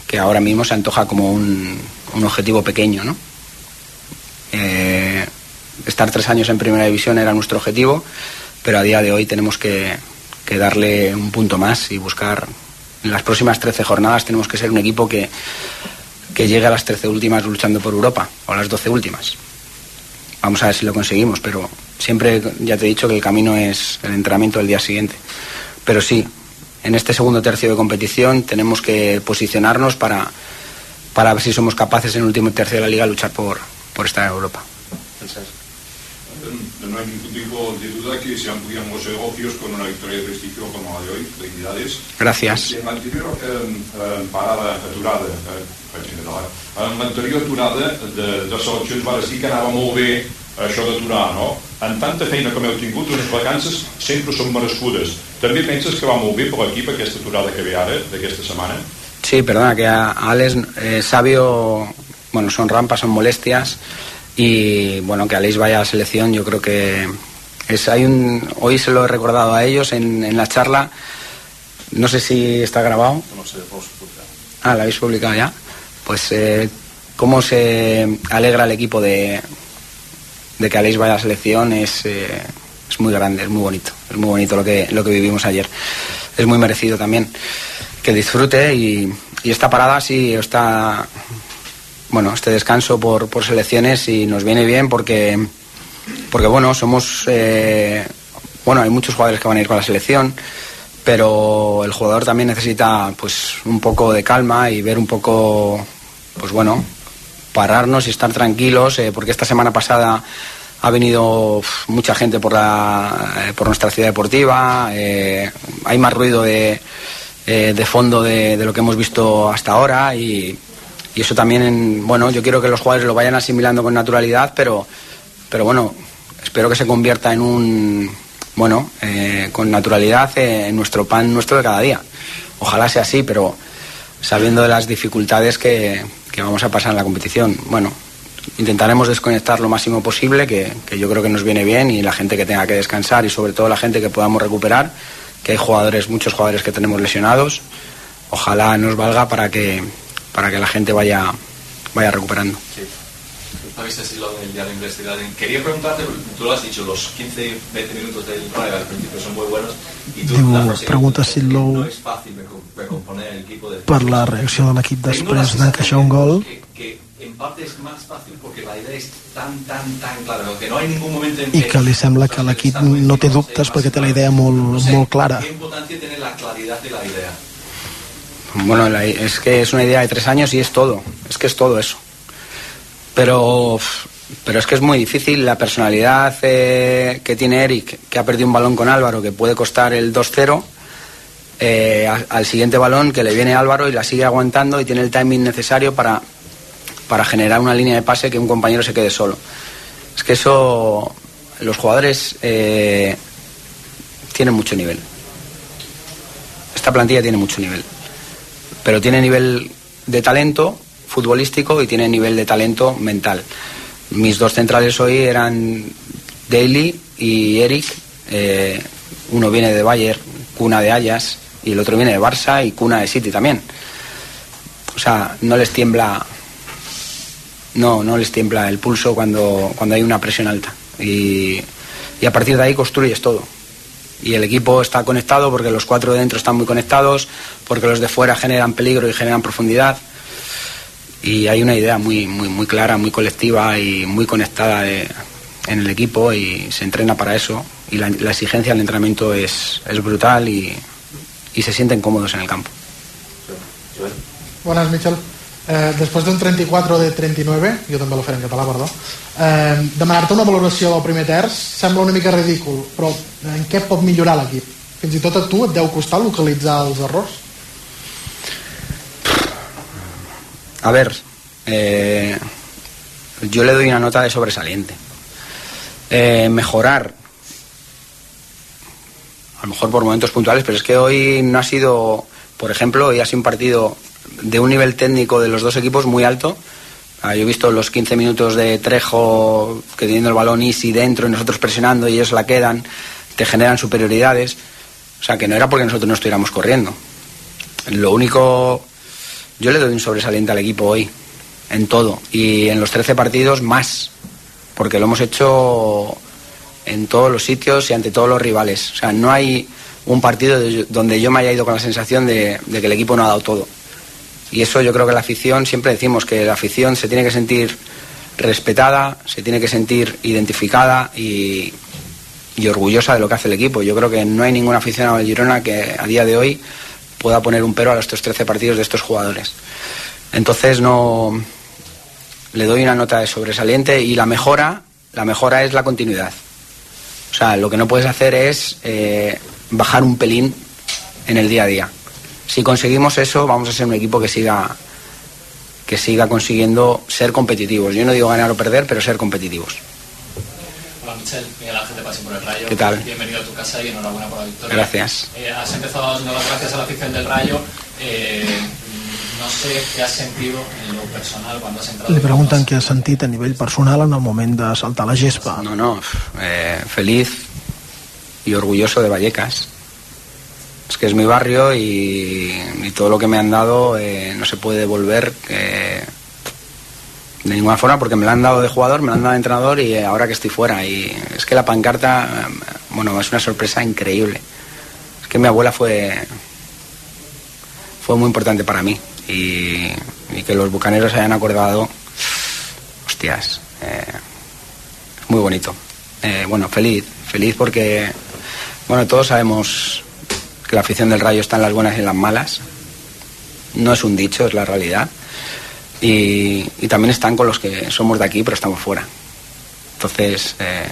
Speaker 17: que, ahora mismo se antoja como un, un objetivo pequeño, ¿no? Eh, estar tres años en primera división era nuestro objetivo, pero a día de hoy tenemos que, que darle un punto más y buscar en las próximas 13 jornadas tenemos que ser un equipo que, que llegue a las 13 últimas luchando por Europa, o a las 12 últimas. Vamos a ver si lo conseguimos, pero siempre ya te he dicho que el camino es el entrenamiento del día siguiente. Pero sí, en este segundo tercio de competición tenemos que posicionarnos para, para ver si somos capaces en el último tercio de la liga luchar por, por estar en Europa.
Speaker 22: No hay ningún tipo de duda que se amplían los negocios con una victoria de prestigio como la de hoy. Felicidades.
Speaker 17: Gracias.
Speaker 22: En l'anterior eh, eh, parada aturada, eh, intentar, en l'anterior aturada de, de seleccions va dir que anava molt bé això d'aturar, no? En tanta feina com heu tingut, unes vacances sempre són merescudes. També penses que va molt bé per l'equip aquesta aturada que ve ara, d'aquesta setmana?
Speaker 17: Sí, perdona, que a a Alex eh, Sabio, bueno, son rampas, son molestias y bueno, que Alex vaya a la selección, yo creo que es, hay un, hoy se lo he recordado a ellos en, en la charla, no sé si está grabado,
Speaker 22: No sé, vos publicar.
Speaker 17: ah, la habéis publicado ya, pues eh, cómo se alegra el equipo de, de que Alex vaya a la selección es, eh, es muy grande, es muy bonito, es muy bonito lo que, lo que vivimos ayer, es muy merecido también que disfrute y, y esta parada sí está bueno este descanso por, por selecciones y nos viene bien porque porque bueno somos eh, bueno hay muchos jugadores que van a ir con la selección pero el jugador también necesita pues un poco de calma y ver un poco pues bueno pararnos y estar tranquilos eh, porque esta semana pasada ha venido mucha gente por la eh, por nuestra ciudad deportiva hay más ruido de de fondo de, de lo que hemos visto hasta ahora y, y eso también, bueno, yo quiero que los jugadores lo vayan asimilando con naturalidad, pero, pero bueno, espero que se convierta en un, bueno, eh, con naturalidad en nuestro pan nuestro de cada día. Ojalá sea así, pero sabiendo de las dificultades que, que vamos a pasar en la competición, bueno, intentaremos desconectar lo máximo posible, que, que yo creo que nos viene bien, y la gente que tenga que descansar y sobre todo la gente que podamos recuperar, que hay jugadores, muchos jugadores que tenemos lesionados, ojalá nos valga para que, para que la gente vaya, vaya recuperando.
Speaker 23: Habéis decirlo en el día de investigar. Quería preguntarte, tú lo has dicho, los 15, 20 minutos del Braga al principio son muy buenos. Y tú,
Speaker 20: Diu,
Speaker 23: la que
Speaker 20: pregunta si Low
Speaker 23: No es fácil reco- recomponer el equipo de
Speaker 20: per la reacció de l'equip després d'encaixar un gol
Speaker 23: que, que en parte es más fácil porque la idea es tan, tan, tan clara, que no hay ningún momento en
Speaker 20: i que li sembla que l'equip no té dubtes perquè té la idea molt, molt clara.
Speaker 23: qué importancia tiene la claridad de la idea.
Speaker 17: Bueno, es que es una idea de tres años y es todo, es que es todo eso. Pero, pero es que es muy difícil la personalidad eh, que tiene Eric, que ha perdido un balón con Álvaro, que puede costar el 2-0, eh, al siguiente balón que le viene Álvaro y la sigue aguantando y tiene el timing necesario para, para generar una línea de pase que un compañero se quede solo. Es que eso, los jugadores eh, tienen mucho nivel. Esta plantilla tiene mucho nivel pero tiene nivel de talento futbolístico y tiene nivel de talento mental. Mis dos centrales hoy eran Daly y Eric. eh, uno viene de Bayern, cuna de Ayas, y el otro viene de Barça y cuna de City también. O sea, no les tiembla, no, no les tiembla el pulso cuando, cuando hay una presión alta. Y, y a partir de ahí construyes todo y el equipo está conectado porque los cuatro de dentro están muy conectados, porque los de fuera generan peligro y generan profundidad. Y hay una idea muy, muy, muy clara, muy colectiva y muy conectada en el equipo y se entrena para eso. Y la, exigencia del entrenamiento es, brutal y, y se sienten cómodos en el campo.
Speaker 24: Bones, Michel. Eh, després d'un 34 de 39, jo també lo faré en català, perdó, eh, demanar-te una valoració del primer terç sembla una mica ridícul, però en què pot millorar l'equip? Fins i tot a tu et deu costar localitzar els errors?
Speaker 17: A ver, eh, yo le doy una nota de sobresaliente. Eh, mejorar, a lo mejor por momentos puntuales, pero es que hoy no ha sido, por ejemplo, hoy ha sido un partido de un nivel técnico de los dos equipos muy alto. Ah, yo he visto los 15 minutos de Trejo que teniendo el balón easy dentro y nosotros presionando y ellos la quedan, te generan superioridades. O sea, que no era porque nosotros no estuviéramos corriendo. Lo único, yo le doy un sobresaliente al equipo hoy, en todo. Y en los 13 partidos más, porque lo hemos hecho en todos los sitios y ante todos los rivales. O sea, no hay un partido de- donde yo me haya ido con la sensación de que el equipo no ha dado todo. Y eso yo creo que la afición, siempre decimos que la afición se tiene que sentir respetada, se tiene que sentir identificada y, y orgullosa de lo que hace el equipo. Yo creo que no hay ningún aficionado del Girona que a día de hoy pueda poner un pero a estos 13 partidos de estos jugadores. Entonces no le doy una nota de sobresaliente y la mejora, la mejora es la continuidad. O sea, lo que no puedes hacer es eh, bajar un pelín en el día a día. Si conseguimos eso, vamos a ser un equipo que siga que siga consiguiendo ser competitivos. Yo no digo ganar o perder, pero ser competitivos.
Speaker 23: Hola Michel, Miguel Ángel de Pasión por el Rayo.
Speaker 17: ¿Qué tal?
Speaker 23: Bienvenido a tu casa y enhorabuena por la victoria.
Speaker 17: Gracias.
Speaker 23: Eh, has empezado dando las gracias a la afición del Rayo. Eh, no sé qué has sentido en lo personal cuando has entrado.
Speaker 20: Li pregunten què ha sentit a nivell personal en el moment de saltar la gespa.
Speaker 17: No, no, eh, feliz y orgulloso de Vallecas. Es que es mi barrio y, todo lo que me han dado eh, no se puede devolver eh, de ninguna forma porque me lo han dado de jugador, me lo han dado de entrenador y eh, ahora que estoy fuera. Y es que la pancarta, eh, bueno, es una sorpresa increíble. Es que mi abuela fue, fue muy importante para mí y, que los bucaneros hayan acordado, hostias, eh, es muy bonito. Eh, bueno, feliz, feliz porque, bueno, todos sabemos que la afición del Rayo está en las buenas y en las malas. No es un dicho, es la realidad. Y, y también están con los que somos de aquí, pero estamos fuera. Entonces, eh,